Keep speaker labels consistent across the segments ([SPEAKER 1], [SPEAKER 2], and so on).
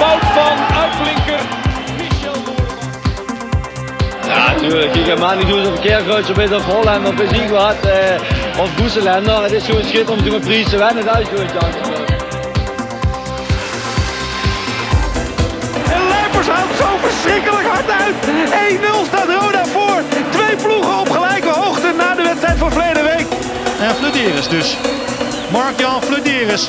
[SPEAKER 1] Fout van uitblinker Michel.
[SPEAKER 2] Ja, natuurlijk. Ik ga maar niet doen of Keerkruis of of Holland of Bezien gehad. Eh, of Boeselender. Het is gewoon schitterend om te met Pries te winnen. Dat is gewoon chance.
[SPEAKER 1] En Lijpers houdt zo verschrikkelijk hard uit. 1-0 staat Roda voor. Twee ploegen op gelijke hoogte na de wedstrijd van verleden week.
[SPEAKER 3] En Flederis dus. Mark-Jan Flederis.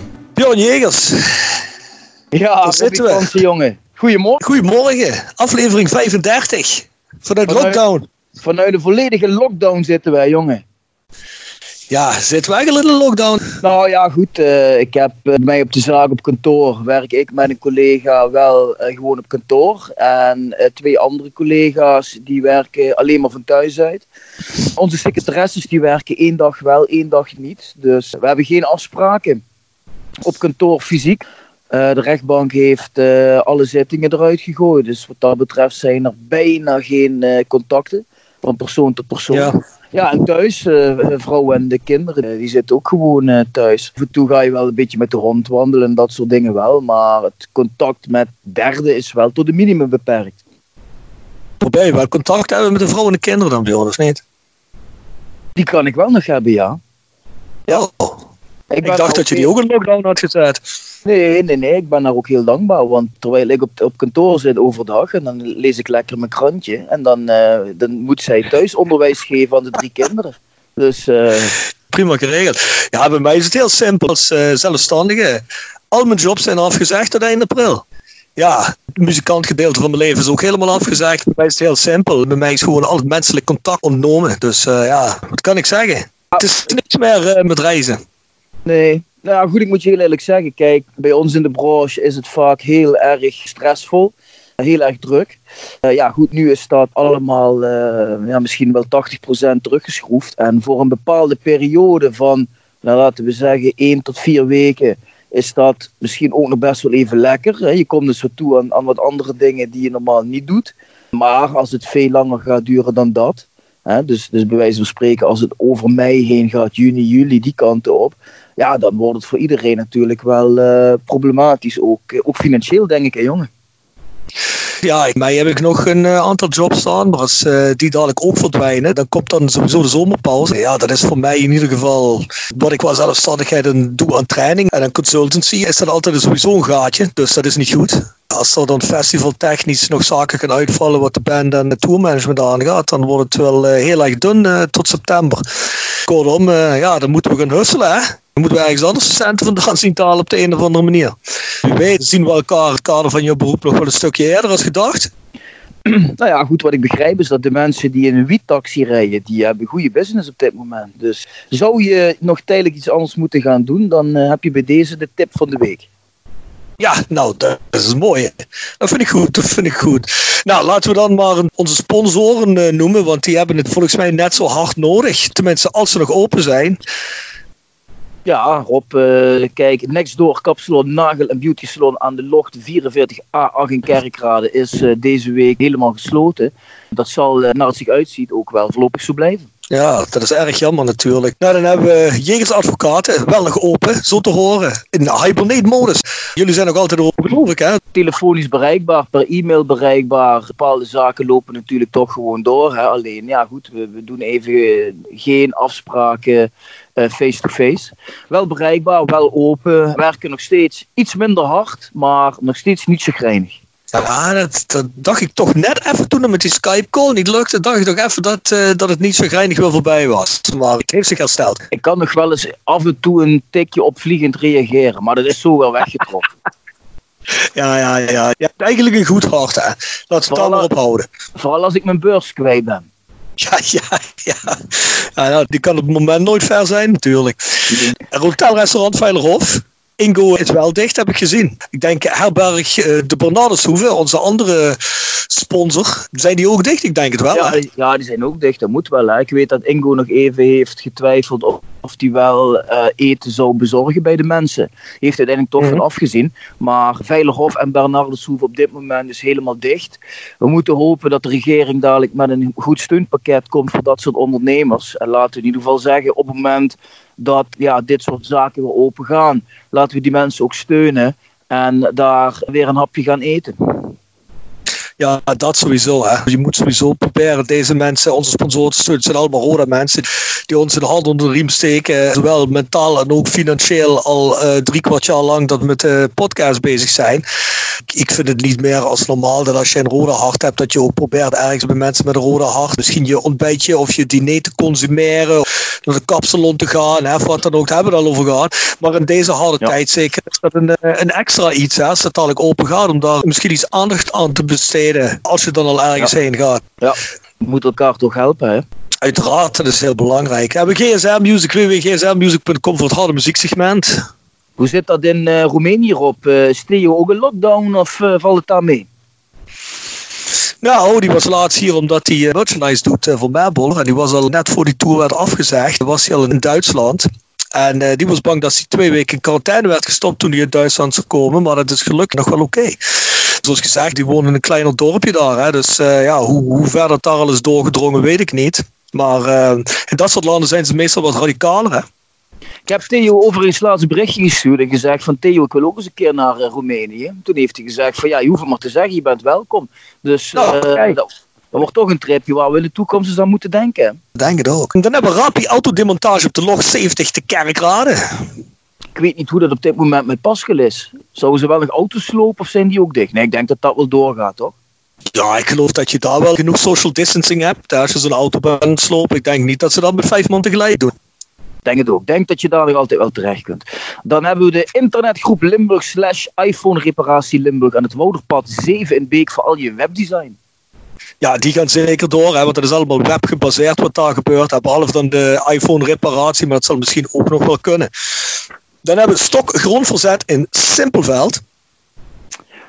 [SPEAKER 4] Bjorn Jegers,
[SPEAKER 5] Ja,
[SPEAKER 4] Daar zitten we.
[SPEAKER 5] Jongen. Goedemorgen.
[SPEAKER 4] goedemorgen. Aflevering 35 vanuit
[SPEAKER 5] Vanuit-
[SPEAKER 4] lockdown.
[SPEAKER 5] Vanuit een volledige lockdown zitten wij, jongen.
[SPEAKER 4] Ja, zitten we eigenlijk in een lockdown?
[SPEAKER 5] Nou ja, goed. eh, ik heb bij mij op de zaak op kantoor werk ik met een collega wel eh, gewoon op kantoor. En twee andere collega's die werken alleen maar van thuis uit. Onze secretaresses die werken één dag wel, één dag niet. Dus we hebben geen afspraken op kantoor fysiek. Eh, de rechtbank heeft eh, alle zittingen eruit gegooid. Dus wat dat betreft zijn er bijna geen eh, contacten van persoon tot persoon.
[SPEAKER 4] Ja.
[SPEAKER 5] Ja, en thuis, vrouwen en de kinderen, die zitten ook gewoon thuis. Af en toe ga je wel een beetje met de hond wandelen en dat soort dingen wel. Maar het contact met derden is wel tot een minimum beperkt.
[SPEAKER 4] Waarbij we contact hebben met de vrouw en de kinderen dan, Bjorn, of niet?
[SPEAKER 5] Die kan ik wel nog hebben, ja.
[SPEAKER 4] Ja. Ik, dacht dat je die ook in lockdown had gezet.
[SPEAKER 5] Nee, nee, nee. Ik ben daar ook heel dankbaar. Want terwijl ik op, op kantoor zit overdag en dan lees ik lekker mijn krantje. En dan, eh, dan moet zij thuis onderwijs geven aan de drie kinderen. Dus eh,
[SPEAKER 4] Prima geregeld. Ja, bij mij is het heel simpel. Als eh, zelfstandige. Al mijn jobs zijn afgezegd tot eind april. Ja, het muzikantgedeelte van mijn leven is ook helemaal afgezegd. Bij mij is het heel simpel. Bij mij is gewoon al het menselijk contact ontnomen. Dus ja, wat kan ik zeggen? Het is niks meer met reizen.
[SPEAKER 5] Nee. Nou goed, ik moet je heel eerlijk zeggen. Kijk, bij ons in de branche is het vaak heel erg stressvol. Heel erg druk. Eh, ja, goed, nu is dat allemaal eh, ja, misschien wel 80% teruggeschroefd. En voor een bepaalde periode van, nou, laten we zeggen, 1 tot 4 weken, is dat misschien ook nog best wel even lekker. Je komt dus toe aan, aan wat andere dingen die je normaal niet doet. Maar als het veel langer gaat duren dan dat, hè, dus, dus bij wijze van spreken, als het over mei heen gaat, juni, juli, die kanten op, ja, dan wordt het voor iedereen natuurlijk wel eh, problematisch. Ook, eh, ook financieel, denk ik, hè, jongen.
[SPEAKER 4] Ja, bij mij heb ik nog een eh, aantal jobs staan, maar als die dadelijk ook verdwijnen, dan komt dan sowieso de zomerpauze. Ja, dat is voor mij in ieder geval wat ik qua zelfstandigheid doe aan training. En aan consultancy is dat altijd sowieso een gaatje, dus dat is niet goed. Als er dan festivaltechnisch nog zaken gaan uitvallen wat de band en het tourmanagement aangaat, dan wordt het wel heel erg dun tot september. Kortom, ja, dan moeten we gaan husselen, hè. Moeten we ergens anders centen vandaan zien te halen op de een of andere manier. Wie weet zien we elkaar het kader van je beroep nog wel een stukje eerder als gedacht.
[SPEAKER 5] Nou ja, goed, wat ik begrijp is dat de mensen die in een wietaxi rijden, die hebben goede business op dit moment. Dus zou je nog tijdelijk iets anders moeten gaan doen, dan eh, heb je bij deze de tip van de week.
[SPEAKER 4] Ja, nou, dat is mooi. Dat vind ik goed, dat vind ik goed. Nou, laten we dan maar onze sponsoren eh, noemen, want die hebben het volgens mij net zo hard nodig. Tenminste, als ze nog open zijn.
[SPEAKER 5] Ja, Rob, eh, kijk, Nextdoor Kapsalon Nagel en Beauty Salon aan de Locht 44A8 in Kerkrade is eh, deze week helemaal gesloten. Dat zal, eh, naar het zich uitziet, ook wel voorlopig zo blijven.
[SPEAKER 4] Ja, dat is erg jammer natuurlijk. Nou, dan hebben we Jegers Advocaten wel nog open, zo te horen, in hibernate-modus. Jullie zijn nog altijd open, geloof ik, hè?
[SPEAKER 5] Telefonisch bereikbaar, per e-mail bereikbaar. Bepaalde zaken lopen natuurlijk toch gewoon door. Hè? Alleen, ja goed, we, we doen even geen afspraken eh, face-to-face. Wel bereikbaar, wel open. Werken nog steeds iets minder hard, maar nog steeds niet zo grijnig.
[SPEAKER 4] Ja, dat, dat dacht ik toch net even toen het met die Skype-call niet lukte. Dacht ik toch even dat, eh, dat het niet zo grijnig wel voorbij was. Maar het heeft zich hersteld.
[SPEAKER 5] Ik kan nog wel eens af en toe een tikje opvliegend reageren, maar dat is zo wel weggetrokken.
[SPEAKER 4] Ja, ja, ja. Je hebt eigenlijk een goed hart, hè. Laten we het dan maar ophouden.
[SPEAKER 5] Vooral als ik mijn beurs kwijt ben.
[SPEAKER 4] Ja, ja, ja. ja nou, die kan op het moment nooit ver zijn, natuurlijk. Een hotelrestaurant Veilerhof. Ingo is wel dicht, heb ik gezien. Ik denk herberg eh, de Bernardeshoeve, onze andere sponsor. Zijn die ook dicht? Ik denk het wel.
[SPEAKER 5] Ja,
[SPEAKER 4] hè?
[SPEAKER 5] ja, die zijn ook dicht. Dat moet wel. Hè. Ik weet dat Ingo nog even heeft getwijfeld of, of hij wel eh, eten zou bezorgen bij de mensen. Heeft uiteindelijk toch
[SPEAKER 4] Mhm.
[SPEAKER 5] van afgezien. Maar Veilerhof en Bernardeshoef op dit moment is helemaal dicht. We moeten hopen dat de regering dadelijk met een goed steunpakket komt voor dat soort ondernemers. En laten we in ieder geval zeggen, op het moment dat ja, dit soort zaken weer open gaan, laten we die mensen ook steunen. En daar weer een hapje gaan eten.
[SPEAKER 4] Ja, dat sowieso. Hè. Je moet sowieso proberen deze mensen, onze sponsoren te steunen. Het zijn allemaal rode mensen die ons een hand onder de riem steken. Zowel mentaal en ook financieel al eh, drie kwart jaar lang dat we met de podcast bezig zijn. Ik- vind het niet meer als normaal dat als je een rode hart hebt, dat je ook probeert ergens bij mensen met een rode hart misschien je ontbijtje of je diner te consumeren. Of naar de kapsalon te gaan, hè, of wat dan ook, daar hebben we het al over gehad. Maar in deze harde
[SPEAKER 5] Ja.
[SPEAKER 4] tijd zeker is dat een, eh, een extra iets, hè, als het dadelijk open gaat, om daar misschien iets aandacht aan te besteden als je dan al ergens heen gaat.
[SPEAKER 5] Ja, we moeten elkaar toch helpen, hè?
[SPEAKER 4] Uiteraard, dat is heel belangrijk. We hebben GSM Music, www.gsmmusic.com voor het harde muzieksegment.
[SPEAKER 5] Hoe zit dat in eh, Roemenië op? Uh, Theo ook een lockdown of eh, valt het daar mee?
[SPEAKER 4] Nou, die was laatst hier omdat hij eh, merchandise doet voor Mabel. En die was al net voor die tour werd afgezegd, was hij al in Duitsland. En die was bang dat hij twee weken in quarantaine werd gestopt toen hij uit Duitsland zou komen. Maar dat is gelukkig nog wel oké. Zoals gezegd, die woont in een kleiner dorpje daar. Hè. Dus eh, ja, hoe, hoe ver dat daar al is doorgedrongen, weet ik niet. Maar eh, in dat soort landen zijn ze meestal wat radicaler. Hè.
[SPEAKER 5] Ik heb Theo overigens laatst een berichtje gestuurd en gezegd van Theo, ik wil ook eens een keer naar eh, Roemenië. Toen heeft hij gezegd van ja, je hoeft het maar te zeggen, je bent welkom. Dus
[SPEAKER 4] Nou,
[SPEAKER 5] dat, dat wordt toch een tripje waar we in de toekomst eens aan moeten denken.
[SPEAKER 4] Denk het ook. En dan hebben we Rapi autodemontage op de log 70 te Kerkrade.
[SPEAKER 5] Ik weet niet hoe dat op dit moment met Pascal is. Zouden ze wel nog auto's slopen of zijn die ook dicht? Nee, ik denk dat dat wel doorgaat, toch?
[SPEAKER 4] Ja, ik geloof dat je daar wel genoeg social distancing hebt. Als je zo'n auto bent slopen, ik denk niet dat ze dat met vijf man tegelijk doen.
[SPEAKER 5] Denk het ook. Ik denk dat je daar nog altijd wel terecht kunt. Dan hebben we de internetgroep Limburg slash iPhone reparatie Limburg aan het Wouderpad 7 in Beek voor al je webdesign.
[SPEAKER 4] Ja, die gaan zeker door, hè, want dat is allemaal webgebaseerd wat daar gebeurt. hè, Behalve dan de iPhone reparatie, maar dat zal misschien ook nog wel kunnen. Dan hebben we stok grondverzet in Simpelveld.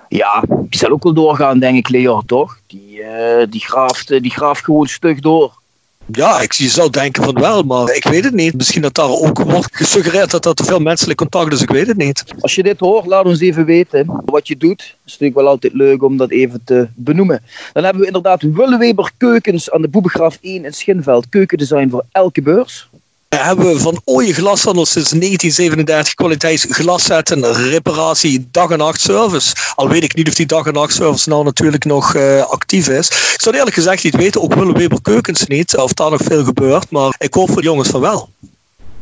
[SPEAKER 5] Ja, die zal ook wel doorgaan, denk ik, Leo, toch? Die, eh, die, graaft, eh, die graaft gewoon stug door.
[SPEAKER 4] Ja, ik je zou denken van wel, maar ik weet het niet. Misschien dat daar ook wordt gesuggereerd dat er te veel menselijk contact is, ik weet het niet.
[SPEAKER 5] Als je dit hoort, laat ons even weten wat je doet. Het is natuurlijk wel altijd leuk om dat even te benoemen. Dan hebben we inderdaad Willeweber Keukens aan de Boebegraaf 1 in Schinveld. Keukendesign voor elke beurs.
[SPEAKER 4] We hebben van Ooije Glashandel sinds 1937 kwaliteitsglasset en reparatie dag en nacht service. Al weet ik niet of die dag en nacht service nou natuurlijk nog eh, actief is. Ik zou eerlijk gezegd niet weten, ook Willem Weber Keukens niet, of daar nog veel gebeurt. Maar ik hoop voor de jongens van wel.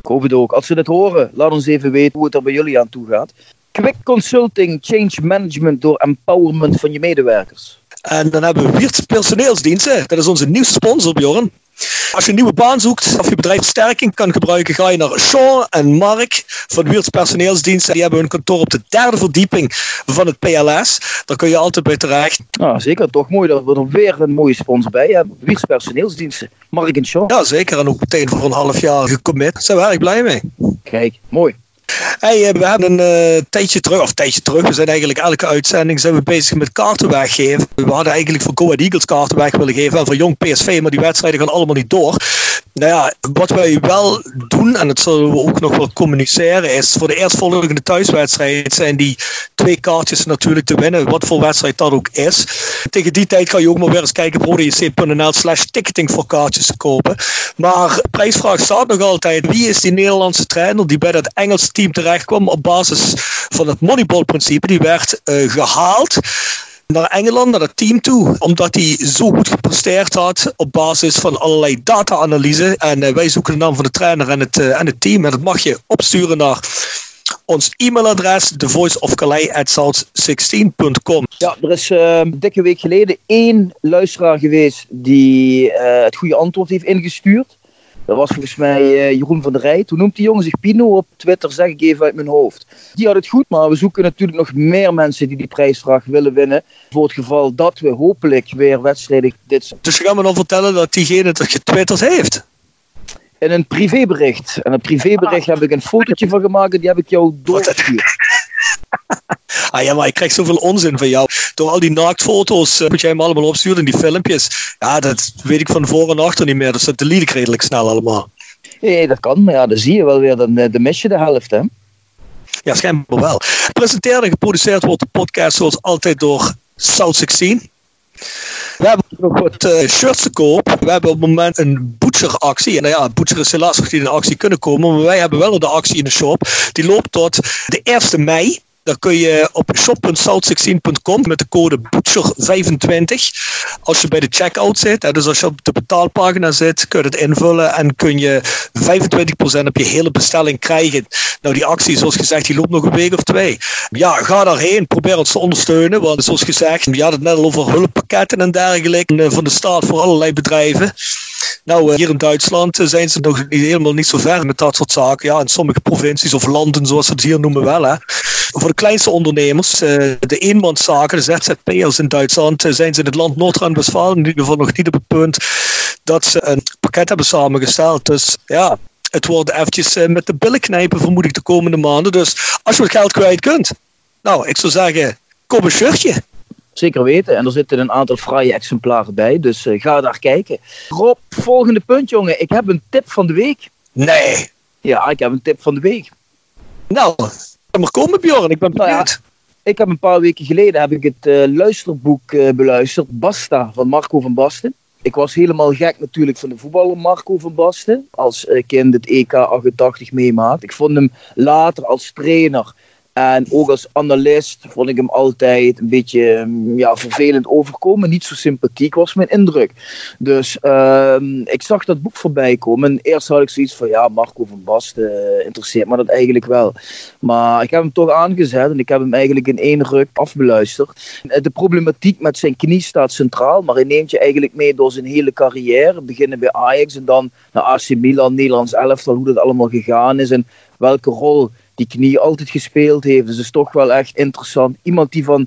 [SPEAKER 5] Ik hoop het ook. Als ze dit horen, laat ons even weten hoe het er bij jullie aan toe gaat. Quick Consulting, Change Management door empowerment van je medewerkers.
[SPEAKER 4] En dan hebben we Wiert's personeelsdiensten. Dat is onze nieuwste sponsor, Bjorn. Als je een nieuwe baan zoekt of je bedrijf versterking kan gebruiken, ga je naar Sean en Mark van Wiert's personeelsdiensten. Die hebben hun kantoor op de derde verdieping van het PLS. Daar kun je altijd bij terecht.
[SPEAKER 5] Nou, zeker. Toch mooi dat we er weer een mooie sponsor bij hebben. Personeelsdiensten. Mark en Shaw.
[SPEAKER 4] Ja, zeker. En ook meteen voor een half jaar gecommit. Daar zijn we erg blij mee.
[SPEAKER 5] Kijk, mooi.
[SPEAKER 4] Eh, we hebben een uh, tijdje terug, of tijdje terug, we zijn eigenlijk elke uitzending zijn we bezig met kaarten weggeven. We hadden eigenlijk voor Go Eagles kaarten weg willen geven en voor Jong PSV, maar die wedstrijden gaan allemaal niet door. Nou ja, wat wij wel doen, en dat zullen we ook nog wel communiceren, is voor de eerstvolgende thuiswedstrijd zijn die twee kaartjes natuurlijk te winnen, wat voor wedstrijd dat ook is. Tegen die tijd ga je ook maar weer eens kijken op rodejc.nl slash ticketing voor kaartjes te kopen. Maar prijsvraag staat nog altijd, wie is die Nederlandse trainer die bij dat Engelse team terecht kwam op basis van het Moneyball-principe? Die werd uh, gehaald naar Engeland, naar het team toe. Omdat hij zo goed gepresteerd had op basis van allerlei data-analyse. En uh, wij zoeken de naam van de trainer en het, uh, en het team. En dat mag je opsturen naar ons e-mailadres thevoiceofcalais@south16.com.
[SPEAKER 5] Ja, er is uh, een dikke week geleden één luisteraar geweest die het goede antwoord heeft ingestuurd. Dat was volgens mij uh, Jeroen van der Rij. Toen noemt die jongen zich Pino op Twitter, zeg ik even uit mijn hoofd. Die had het goed, maar we zoeken natuurlijk nog meer mensen die die prijsvraag willen winnen. Voor het geval dat we hopelijk weer wedstrijden dit
[SPEAKER 4] Dus je gaat me dan vertellen dat diegene het getwitterd heeft?
[SPEAKER 5] In een privébericht. En een privébericht heb ik een fotootje van gemaakt die heb ik jou doorgestuurd.
[SPEAKER 4] Ah ja, maar ik krijg zoveel onzin van jou. Door al die naaktfoto's uh, moet jij hem allemaal opsturen, die filmpjes. Ja, dat weet ik van voor en achter niet meer. Dus dat delete ik redelijk snel allemaal.
[SPEAKER 5] Nee, dat kan. Maar ja, dan zie je wel weer, dan, eh, de mis je de helft, hè.
[SPEAKER 4] Ja, schijnbaar wel. Gepresenteerd en geproduceerd wordt de podcast zoals altijd door South 16. We hebben nog wat uh, shirts te koop. We hebben op het moment een Butcher-actie. En nou ja, Butcher is helaas nog niet in de actie kunnen komen. Maar wij hebben wel de actie in de shop. Die loopt tot de 1 mei. Dan kun je op shop.south16.com met de code BUTCHER25. Als je bij de checkout zit, dus als je op de betaalpagina zit, kun je het invullen en kun je 25% op je hele bestelling krijgen. Nou, die actie, zoals gezegd, die loopt nog een week of twee. Ja, ga daarheen, probeer ons te ondersteunen. Want zoals gezegd, we hadden het net al over hulppakketten en dergelijke van de staat voor allerlei bedrijven. Nou, hier in Duitsland zijn ze nog helemaal niet zo ver met dat soort zaken. Ja, in sommige provincies of landen, zoals ze het hier noemen, wel. Hè. De kleinste ondernemers, de eenmanszaken, de ZZP'ers in Duitsland, zijn ze in het land Noord-Rijn-Westfalen in ieder geval nog niet op het punt dat ze een pakket hebben samengesteld. Dus ja, het wordt eventjes met de billen knijpen, vermoed ik, de komende maanden. Dus als je wat geld kwijt kunt, nou, ik zou zeggen, koop een shirtje.
[SPEAKER 5] Zeker weten. En er zitten een aantal fraaie exemplaren bij. Dus uh, ga daar kijken. Rob, volgende punt, jongen. Ik heb een tip van de week.
[SPEAKER 4] Nee.
[SPEAKER 5] Ja, ik heb een tip van de week.
[SPEAKER 4] Nou, maar komen, Bjorn. Ik ben benieuwd. Nou ja,
[SPEAKER 5] ik heb een paar weken geleden heb ik het uh, luisterboek uh, beluisterd. Basta van Marco van Basten. Ik was helemaal gek natuurlijk van de voetballer Marco van Basten. Als kind het EK 88 meemaakt. Ik vond hem later als trainer en ook als analist vond ik hem altijd een beetje mm, ja, vervelend overkomen. Niet zo sympathiek was mijn indruk. Dus uh, ik zag dat boek voorbij komen. En eerst had ik zoiets van, ja, Marco van Basten uh, interesseert me dat eigenlijk wel. Maar ik heb hem toch aangezet en ik heb hem eigenlijk in één ruk afbeluisterd. De problematiek met zijn knie staat centraal, maar hij neemt je eigenlijk mee door zijn hele carrière. Beginnen bij Ajax en dan naar AC Milan, Nederlands elftal, hoe dat allemaal gegaan is en welke rol die knie altijd gespeeld heeft. Dus is toch wel echt interessant. Iemand die van,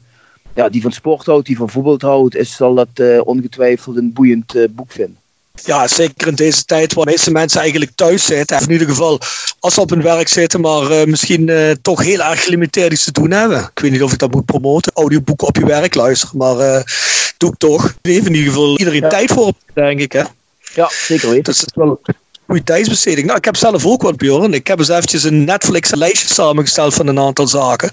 [SPEAKER 5] ja, die van sport houdt, die van voetbal houdt, is, zal dat uh, ongetwijfeld een boeiend uh, boek vinden.
[SPEAKER 4] Ja, zeker in deze tijd waar de meeste mensen eigenlijk thuis zitten. In ieder geval als ze op hun werk zitten, maar uh, misschien uh, toch heel erg gelimiteerd iets te doen hebben. Ik weet niet of ik dat moet promoten. Audioboeken op je werk luisteren, maar uh, doe ik toch. Even in ieder geval iedereen ja. tijd voor, denk ik. Hè?
[SPEAKER 5] Ja, zeker weten.
[SPEAKER 4] Dus het is wel goede tijdsbesteding. Nou, ik heb zelf ook wat, Bjorn. Ik heb eens eventjes een Netflix-lijstje samengesteld van een aantal zaken.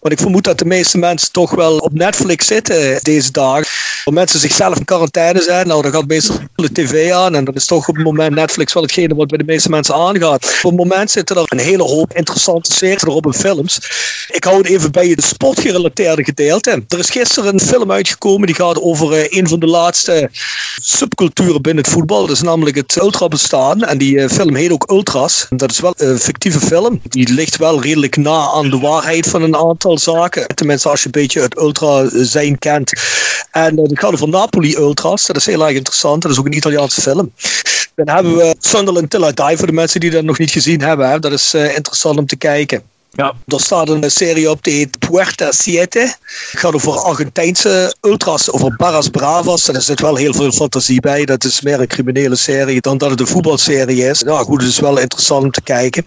[SPEAKER 4] Want ik vermoed dat de meeste mensen toch wel op Netflix zitten deze dagen. Als mensen zichzelf in quarantaine zijn, nou, dan gaat meestal de tv aan. En dan is toch op het moment Netflix wel hetgene wat bij de meeste mensen aangaat. Op het moment zitten er een hele hoop interessante series erop en films. Ik hou het even bij de sportgerelateerde gedeelte. Er is gisteren een film uitgekomen die gaat over uh, een van de laatste subculturen binnen het voetbal. Dat is namelijk het ultrabestaan. En die uh, film heet ook Ultras. Dat is wel een fictieve film. Die ligt wel redelijk na aan de waarheid van een aantal zaken. Tenminste, als je een beetje het ultra zijn kent. En uh, het gaat over Napoli Ultras. Dat is heel erg interessant. Dat is ook een Italiaanse film. Dan hebben we Sunderland Till I Die voor de mensen die dat nog niet gezien hebben. Dat is uh, interessant om te kijken. Ja. Er staat een serie op die heet Puerta Siete. Het gaat over Argentijnse ultras, over Barras Bravas. Er zit wel heel veel fantasie bij. Dat is meer een criminele serie dan dat het een voetbalserie is. Ja, goed, het is wel interessant om te kijken.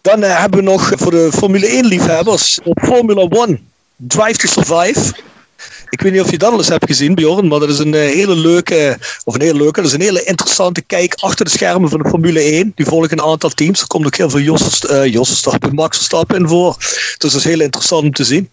[SPEAKER 4] Dan hebben we nog voor de Formule 1 liefhebbers Formula 1 Drive to Survive. Ik weet niet of je dat al eens hebt gezien, Bjorn, maar dat is een hele leuke, of een hele leuke, dat is een hele interessante kijk achter de schermen van de Formule 1. Die volgen een aantal teams. Er komt ook heel veel Jos, uh, Verstappen, Max Verstappen in voor. Dus dat is heel interessant om te zien.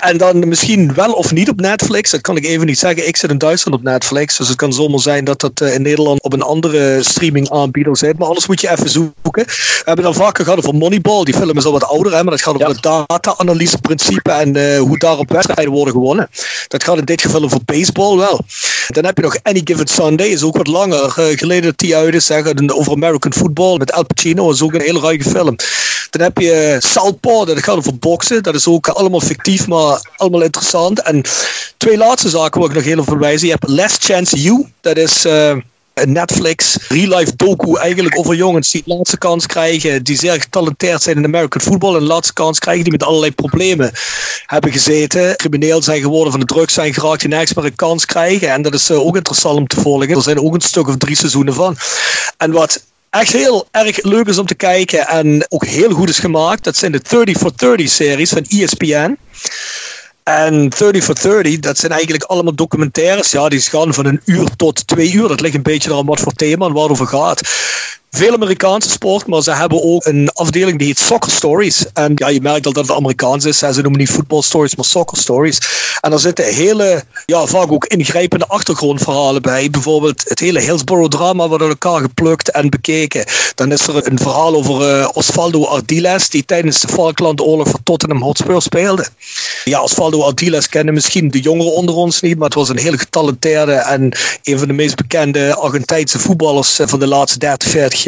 [SPEAKER 4] En dan misschien wel of niet op Netflix, dat kan ik even niet zeggen. Ik zit in Duitsland op Netflix, dus het kan zomaar zijn dat dat in Nederland op een andere streaming aanbieder zit. Maar anders moet je even zoeken. We hebben dan vaker gehad over Moneyball. Die film is al wat ouder, hè, maar dat gaat over het data-analyse principe en uh, hoe daarop wedstrijden worden gewonnen. Dat gaat in dit geval over baseball wel. Dan heb je nog Any Given Sunday, is ook wat langer uh, geleden dat die uit is. Over American football met Al Pacino, is ook een hele ruige film. Dan heb je Southpaw, dat gaat over boksen. Dat is ook allemaal fictief, maar allemaal interessant. En twee laatste zaken wil ik nog heel even verwijzen. Je hebt Last Chance You, dat is... Een Netflix real life docu eigenlijk over jongens die laatste kans krijgen, die zeer getalenteerd zijn in American football en laatste kans krijgen, die met allerlei problemen hebben gezeten, crimineel zijn geworden, van de drugs zijn geraakt, die nergens meer een kans krijgen. En dat is uh, ook interessant om te volgen. Er zijn ook een stuk of drie seizoenen van. En wat echt heel erg leuk is om te kijken en ook heel goed is gemaakt, dat zijn de 30 for 30 series van ESPN. En 30 for 30, dat zijn eigenlijk allemaal documentaires. Ja, die gaan van een uur tot twee uur. Dat ligt een beetje aan wat voor thema en waar het over gaat veel Amerikaanse sport, maar ze hebben ook een afdeling die heet Soccer Stories. En ja, je merkt al dat het Amerikaans is. Ze noemen niet football stories, maar soccer stories. En daar zitten hele, ja, vaak ook ingrijpende achtergrondverhalen bij. Bijvoorbeeld het hele Hillsborough drama wordt uit elkaar geplukt en bekeken. Dan is er een verhaal over uh, Osvaldo Ardiles, die tijdens de Falklandoorlog voor Tottenham Hotspur speelde. Ja, Osvaldo Ardiles kennen misschien de jongeren onder ons niet, maar het was een heel getalenteerde en een van de meest bekende Argentijnse voetballers eh, van de laatste 30, 40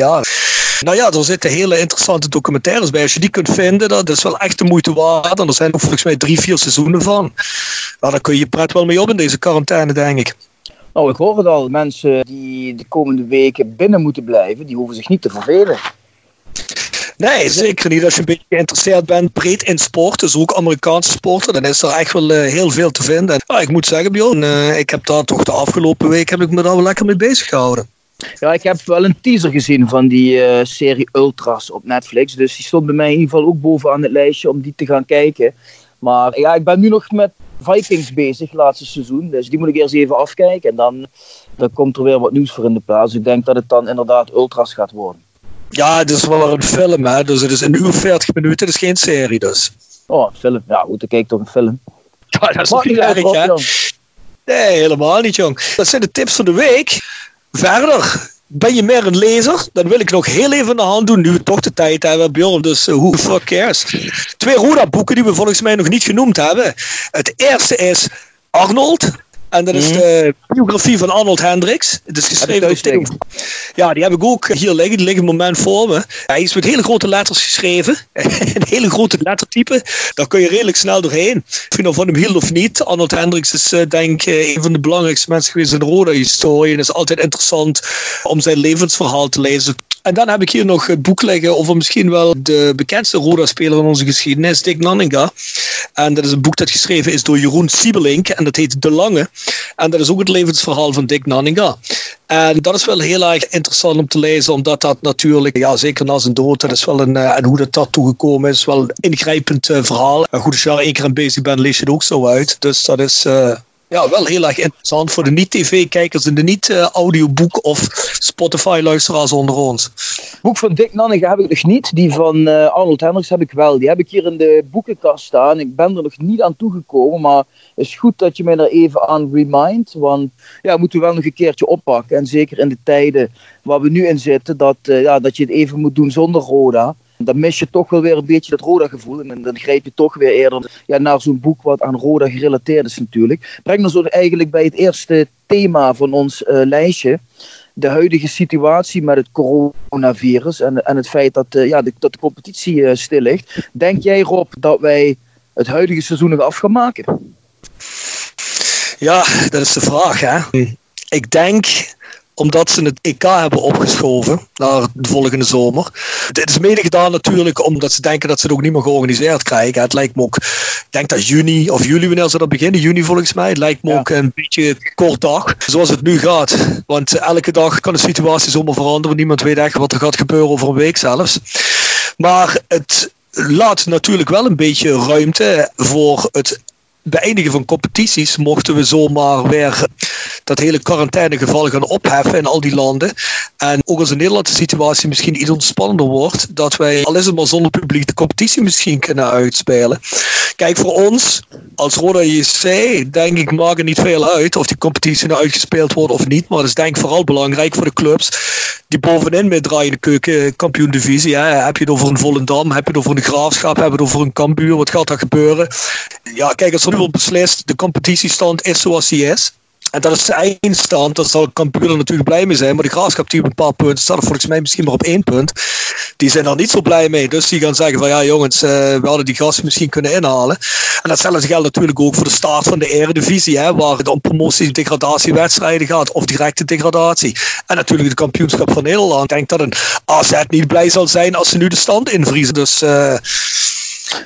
[SPEAKER 4] nou ja, er zitten hele interessante documentaires bij. Als je die kunt vinden, dat is wel echt de moeite waard. En er zijn ook volgens mij drie, vier seizoenen van. Nou, daar kun je je pret wel mee op in deze quarantaine, denk ik.
[SPEAKER 5] Nou, ik hoor het al. Mensen die de komende weken binnen moeten blijven, die hoeven zich niet te vervelen.
[SPEAKER 4] Nee, zeker niet. Als je een beetje geïnteresseerd bent breed in sport, dus ook Amerikaanse sporten, dan is er echt wel uh, heel veel te vinden. En, ik moet zeggen, Bjorn, uh, ik heb daar toch de afgelopen week heb ik me daar wel lekker mee bezig gehouden.
[SPEAKER 5] Ja, ik heb wel een teaser gezien van die uh, serie Ultras op Netflix. Dus die stond bij mij in ieder geval ook bovenaan het lijstje om die te gaan kijken. Maar ja, ik ben nu nog met Vikings bezig, laatste seizoen. Dus die moet ik eerst even afkijken. En dan, dan komt er weer wat nieuws voor in de plaats. Ik denk dat het dan inderdaad Ultras gaat worden.
[SPEAKER 4] Ja, het is wel een film, hè. Dus het is een uur 40 minuten, het is geen serie dus.
[SPEAKER 5] Oh, film. Ja, goed, dan kijk ik toch een film.
[SPEAKER 4] Ja, dat is niet erg, hè. Nee, helemaal niet, jong. Dat zijn de tips van de week. Verder, ben je meer een lezer? Dan wil ik nog heel even de hand doen, nu we toch de tijd hebben, Bjorn. Dus uh, who the fuck cares? Twee Roda-boeken die we volgens mij nog niet genoemd hebben. Het eerste is Arnold. En dat is mhm. de biografie van Arnold Hendricks. Het is geschreven door Theo. Ja, die heb ik ook hier liggen. Die liggen moment voor me. Hij is met hele grote letters geschreven. een hele grote lettertype. Daar kun je redelijk snel doorheen. Of je nou van hem hield of niet. Arnold Hendricks is uh, denk ik een van de belangrijkste mensen geweest in de Roda-historie. En het is altijd interessant om zijn levensverhaal te lezen. En dan heb ik hier nog het boek liggen over misschien wel de bekendste Roda-speler in onze geschiedenis, Dick Nanninga. En dat is een boek dat geschreven is door Jeroen Siebelink. En dat heet De Lange. En dat is ook het levensverhaal van Dick Nanninga. En dat is wel heel erg interessant om te lezen, omdat dat natuurlijk, ja, zeker na zijn dood, is wel een, eh, en hoe dat, dat toegekomen is, wel een ingrijpend uh, verhaal. En goed, als je één keer aan bezig bent, lees je het ook zo uit. Dus dat is, ja, wel heel erg interessant voor de niet-tv-kijkers en de niet-audioboek- of Spotify-luisteraars onder ons.
[SPEAKER 5] boek van Dick Nanninga heb ik nog niet. Die van uh, Arnold Hendricks heb ik wel. Die heb ik hier in de boekenkast staan. Ik ben er nog niet aan toegekomen, maar het is goed dat je mij er even aan remind. Want ja, moeten we wel nog een keertje oppakken. En zeker in de tijden waar we nu in zitten, dat, uh, ja, dat je het even moet doen zonder Roda dan mis je toch wel weer een beetje dat Roda-gevoel. En dan grijp je toch weer eerder ja, naar zo'n boek wat aan Roda gerelateerd is natuurlijk. Breng ons eigenlijk bij het eerste thema van ons uh, lijstje. De huidige situatie met het coronavirus en, en het feit dat, uh, ja, de, dat de competitie uh, stil ligt. Denk jij Rob dat wij het huidige seizoen nog af gaan maken?
[SPEAKER 4] Ja, dat is de vraag. Hè? Ik denk omdat ze het EK hebben opgeschoven naar de volgende zomer. Dit is mede gedaan natuurlijk omdat ze denken dat ze het ook niet meer georganiseerd krijgen. Het lijkt me ook, ik denk dat juni of juli wanneer ze dat beginnen, juni volgens mij. Het lijkt me ook een beetje kort dag, zoals het nu gaat. Want elke dag kan de situatie zomaar veranderen. Niemand weet echt wat er gaat gebeuren over een week zelfs. Maar het laat natuurlijk wel een beetje ruimte voor het beëindigen van competities mochten we zomaar weer dat hele quarantainegeval gaan opheffen in al die landen. En ook als de situatie misschien iets ontspannender wordt, dat wij al is het zonder publiek de competitie misschien kunnen uitspelen. Kijk, voor ons als Roda JC, denk ik, maakt het niet veel uit of die competitie nou uitgespeeld wordt of niet. Maar dat is denk ik vooral belangrijk voor de clubs die bovenin meedraaien de keukenkampioen-divisie. Heb je het over een Volendam, heb je het over een Graafschap, heb je het over een Cambuur, wat gaat er gebeuren? Ja, kijk, als er wordt beslist, de competitiestand is zoals die is. En dat is de eindstand, daar zal Cambuur natuurlijk blij mee zijn. Maar de Graafschap die op een paar punten staat, volgens mij misschien maar op één punt. Die zijn er niet zo blij mee. Dus die gaan zeggen van ja jongens, uh, we hadden die gasten misschien kunnen inhalen. En datzelfde geldt natuurlijk ook voor de start van de eredivisie. Hè, waar het om promotie- en degradatiewedstrijden gaat. Of directe degradatie. En natuurlijk het kampioenschap van Nederland. Ik denk dat een AZ niet blij zal zijn als ze nu de stand invriezen. Dus... Uh,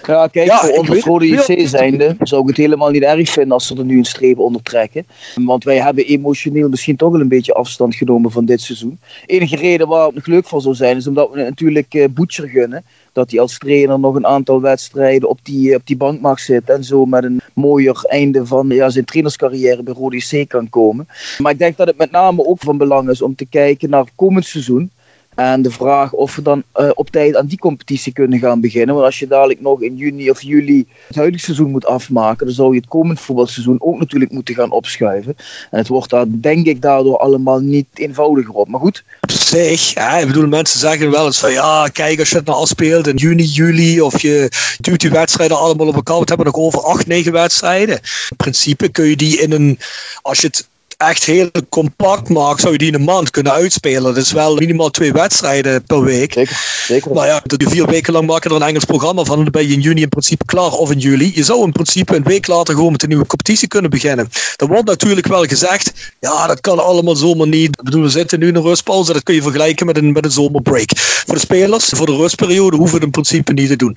[SPEAKER 5] ja, kijk, ja, voor ons als Rode JC zijnde zou ik het helemaal niet erg vinden als ze er nu een streep onder trekken. Want wij hebben emotioneel misschien toch wel een beetje afstand genomen van dit seizoen. enige reden waarom het leuk voor zou zijn, is omdat we natuurlijk uh, Boetcher gunnen. Dat hij als trainer nog een aantal wedstrijden op die, op die bank mag zitten. En zo met een mooier einde van ja, zijn trainerscarrière bij Rode JC kan komen. Maar ik denk dat het met name ook van belang is om te kijken naar komend seizoen. En de vraag of we dan uh, op tijd aan die competitie kunnen gaan beginnen. Want als je dadelijk nog in juni of juli het huidige seizoen moet afmaken, dan zou je het komend voetbalseizoen ook natuurlijk moeten gaan opschuiven. En het wordt daar denk ik daardoor allemaal niet eenvoudiger op. Maar goed.
[SPEAKER 4] Op zich, ja, ik bedoel, mensen zeggen wel eens van ja, kijk, als je het nou al speelt in juni, juli, of je duwt die wedstrijden allemaal op elkaar, we hebben nog over acht, negen wedstrijden. In principe kun je die in een, als je het echt heel compact maakt, zou je die in een maand kunnen uitspelen. Dat is wel minimaal twee wedstrijden per week.
[SPEAKER 5] Zeker, zeker.
[SPEAKER 4] Nou ja, dat vier weken lang maken er een Engels programma van. Dan ben je in juni in principe klaar of in juli. Je zou in principe een week later gewoon met een nieuwe competitie kunnen beginnen. Er wordt natuurlijk wel gezegd, ja, dat kan allemaal zomaar niet. Ik bedoel, we zitten nu in een rustpauze. Dat kun je vergelijken met een, met een zomerbreak. Voor de spelers, voor de rustperiode, hoeven we het in principe niet te doen.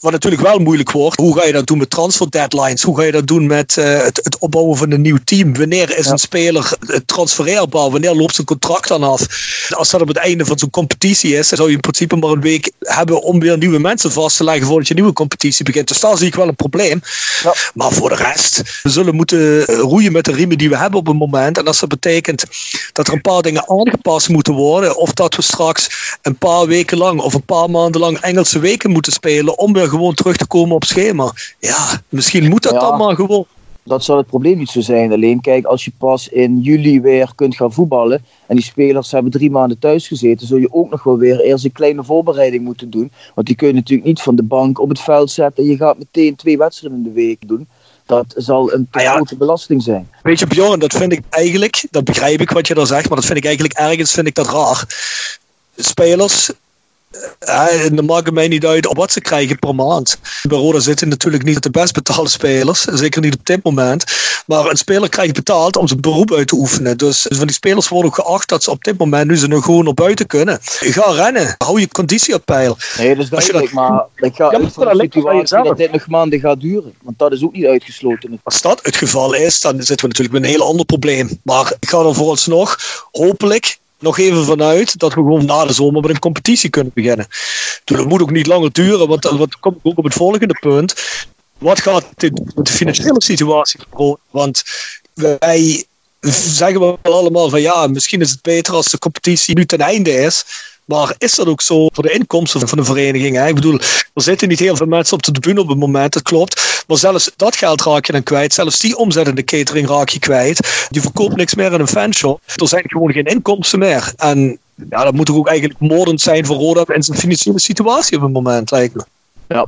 [SPEAKER 4] Wat natuurlijk wel moeilijk wordt, hoe ga je dat doen met transfer deadlines? Hoe ga je dat doen met uh, het, het opbouwen van een nieuw team? Wanneer is ja. een speler speler transfereerbaar? Wanneer loopt zijn contract dan af? Als dat op het einde van zo'n competitie is, dan zou je in principe maar een week hebben om weer nieuwe mensen vast te leggen voordat je een nieuwe competitie begint. Dus daar zie ik wel een probleem. Ja. Maar voor de rest, we zullen moeten roeien met de riemen die we hebben op het moment. En als dat betekent dat er een paar dingen aangepast moeten worden, of dat we straks een paar weken lang of een paar maanden lang Engelse weken moeten spelen om weer gewoon terug te komen op schema. Ja, misschien moet dat ja. dan maar gewoon
[SPEAKER 5] dat zal het probleem niet zo zijn. Alleen kijk, als je pas in juli weer kunt gaan voetballen en die spelers hebben drie maanden thuis gezeten, zul je ook nog wel weer eerst een kleine voorbereiding moeten doen. Want die kun je natuurlijk niet van de bank op het veld zetten en je gaat meteen twee wedstrijden in de week doen. Dat zal een te grote belasting zijn.
[SPEAKER 4] Weet je, Bjorn, dat vind ik eigenlijk, dat begrijp ik wat je daar zegt, maar dat vind ik eigenlijk ergens vind ik dat raar. Spelers maakt het mij niet uit wat ze krijgen per maand. Bij Roda zitten natuurlijk niet de best betaalde spelers. Zeker niet op dit moment. Maar een speler krijgt betaald om zijn beroep uit te oefenen. Dus van die spelers worden ook geacht dat ze op dit moment nu ze nog gewoon naar buiten kunnen. Ga rennen. Hou je conditie op peil.
[SPEAKER 5] Nee, dat is duidelijk. Dat... Maar ik ga ja, uit van de situatie dat dit nog maanden gaat duren. Want dat is ook niet uitgesloten.
[SPEAKER 4] Als dat het geval is, dan zitten we natuurlijk met een heel ander probleem. Maar ik ga er vooralsnog hopelijk nog even vanuit dat we gewoon na de zomer met een competitie kunnen beginnen. Dus dat moet ook niet langer duren, want dat komt ook op het volgende punt. Wat gaat dit met de financiële situatie gebeuren? Want wij zeggen we allemaal van ja, misschien is het beter als de competitie nu ten einde is. Maar is dat ook zo voor de inkomsten van de vereniging? Ik bedoel, er zitten niet heel veel mensen op de tribune op het moment, dat klopt. Maar zelfs dat geld raak je dan kwijt. Zelfs die omzet in de catering raak je kwijt. Die verkoopt niks meer in een fanshop. Er zijn gewoon geen inkomsten meer. En ja, dat moet toch ook eigenlijk moordend zijn voor Roda en zijn financiële situatie op het moment, me.
[SPEAKER 5] Ja.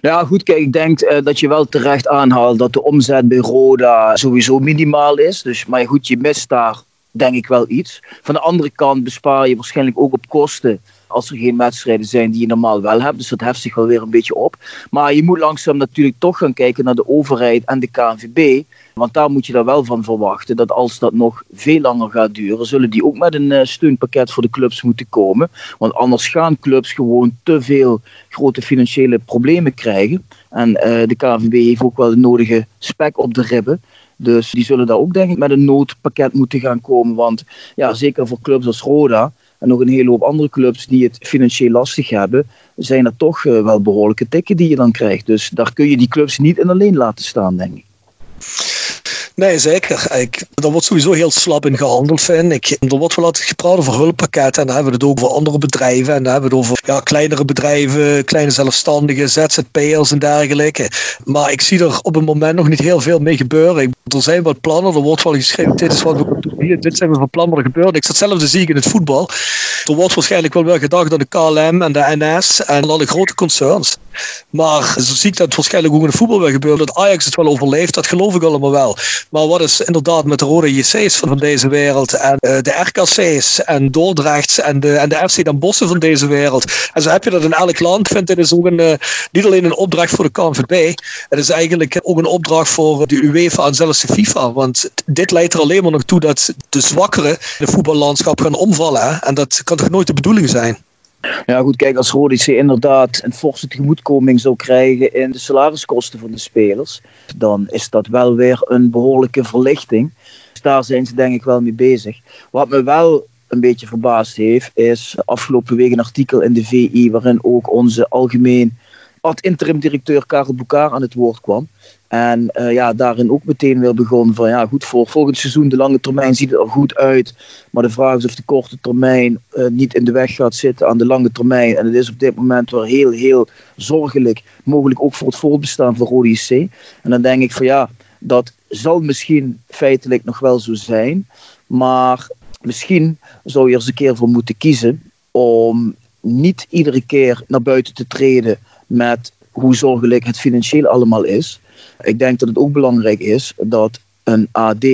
[SPEAKER 5] ja, goed, kijk, ik denk uh, dat je wel terecht aanhaalt dat de omzet bij Roda sowieso minimaal is. Dus, maar goed, je mist daar denk ik wel iets. Van de andere kant bespaar je waarschijnlijk ook op kosten als er geen wedstrijden zijn die je normaal wel hebt. Dus dat heft zich wel weer een beetje op. Maar je moet langzaam natuurlijk toch gaan kijken naar de overheid en de KNVB. Want daar moet je daar wel van verwachten dat als dat nog veel langer gaat duren, zullen die ook met een uh, steunpakket voor de clubs moeten komen. Want anders gaan clubs gewoon te veel grote financiële problemen krijgen. En uh, de KNVB heeft ook wel de nodige spek op de ribben. Dus die zullen daar ook denk ik met een noodpakket moeten gaan komen. Want ja, zeker voor clubs als Roda en nog een hele hoop andere clubs die het financieel lastig hebben, zijn er toch wel behoorlijke tikken die je dan krijgt. Dus daar kun je die clubs niet in alleen laten staan, denk ik.
[SPEAKER 4] Nee, zeker. Ik, er wordt sowieso heel slap in gehandeld, vind ik. Er wordt wel altijd gepraat over hulppakketten en dan hebben we het ook over andere bedrijven en dan hebben we het over ja, kleinere bedrijven, kleine zelfstandigen, ZZP'ers en dergelijke. Maar ik zie er op het moment nog niet heel veel mee gebeuren. Er zijn wat plannen, er wordt wel geschreven, dit is wat we dit zijn we van plan wat er gebeurt. Ik zat hetzelfde zie ik in het voetbal. Er wordt waarschijnlijk wel wel gedacht aan de KLM en de NS en alle grote concerns. Maar zo zie ik dat waarschijnlijk ook in het voetbal wel gebeurt. Dat Ajax het wel overleeft, dat geloof ik allemaal wel. Maar wat is inderdaad met de rode JC's van deze wereld en uh, de RKC's en Dordrecht en de, en de FC Den Bossen van deze wereld. En zo heb je dat in elk land. Ik vind dit is ook een, uh, niet alleen een opdracht voor de KNVB. Het is eigenlijk ook een opdracht voor de UEFA en zelfs de FIFA. Want dit leidt er alleen maar nog toe dat de zwakkeren in voetballandschap gaan omvallen. Hè? En dat kan toch nooit de bedoeling zijn?
[SPEAKER 5] Ja, goed, kijk, als Rodice inderdaad een forse tegemoetkoming zou krijgen in de salariskosten van de spelers, dan is dat wel weer een behoorlijke verlichting. Dus daar zijn ze denk ik wel mee bezig. Wat me wel een beetje verbaasd heeft, is afgelopen week een artikel in de VI waarin ook onze algemeen ad-interim directeur Karel Boekaar aan het woord kwam. En uh, ja, daarin ook meteen weer begon van ja, goed, voor volgend seizoen, de lange termijn ziet er goed uit. Maar de vraag is of de korte termijn uh, niet in de weg gaat zitten aan de lange termijn. En het is op dit moment wel heel, heel zorgelijk, mogelijk ook voor het voortbestaan van Rode IC. En dan denk ik van ja, dat zal misschien feitelijk nog wel zo zijn. Maar misschien zou je er eens een keer voor moeten kiezen om niet iedere keer naar buiten te treden met hoe zorgelijk het financieel allemaal is. Ik denk dat het ook belangrijk is dat een AD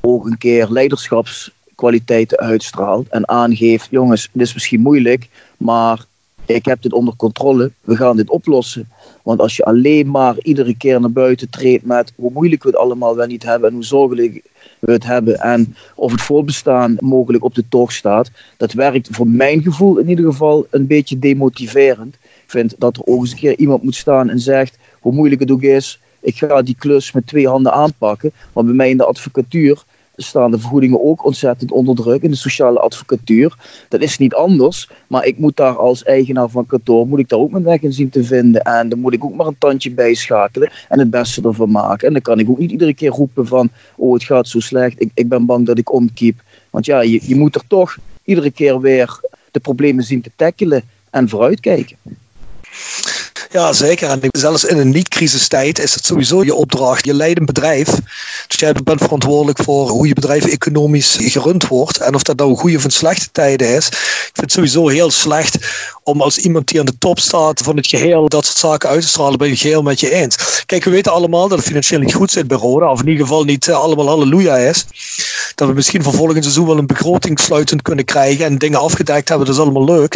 [SPEAKER 5] ook een keer leiderschapskwaliteiten uitstraalt en aangeeft: jongens, dit is misschien moeilijk, maar ik heb dit onder controle, we gaan dit oplossen. Want als je alleen maar iedere keer naar buiten treedt met hoe moeilijk we het allemaal wel niet hebben en hoe zorgelijk we het hebben en of het voorbestaan mogelijk op de tocht staat, dat werkt voor mijn gevoel in ieder geval een beetje demotiverend. Ik vind dat er ook eens een keer iemand moet staan en zegt hoe moeilijk het ook is, ik ga die klus met twee handen aanpakken. Want bij mij in de advocatuur staan de vergoedingen ook ontzettend onder druk in de sociale advocatuur. Dat is niet anders, maar ik moet daar als eigenaar van kantoor moet ik daar ook mijn weg in zien te vinden. En dan moet ik ook maar een tandje bijschakelen en het beste ervan maken. En dan kan ik ook niet iedere keer roepen van, oh het gaat zo slecht, ik, ik ben bang dat ik omkiep. Want ja, je, je moet er toch iedere keer weer de problemen zien te tackelen en vooruitkijken.
[SPEAKER 4] Ja, zeker. En zelfs in een niet-crisistijd is het sowieso je opdracht. Je leidt een bedrijf. Dus jij bent verantwoordelijk voor hoe je bedrijf economisch gerund wordt. En of dat nou goede of een slechte tijden is. Ik vind het sowieso heel slecht om als iemand die aan de top staat van het geheel dat soort zaken uit te stralen, ben het geheel met je eens. Kijk, we weten allemaal dat het financieel niet goed zit bij Roda. Of in ieder geval niet uh, allemaal halleluja is. Dat we misschien voor volgend seizoen wel een begroting sluitend kunnen krijgen en dingen afgedekt hebben. Dat is allemaal leuk.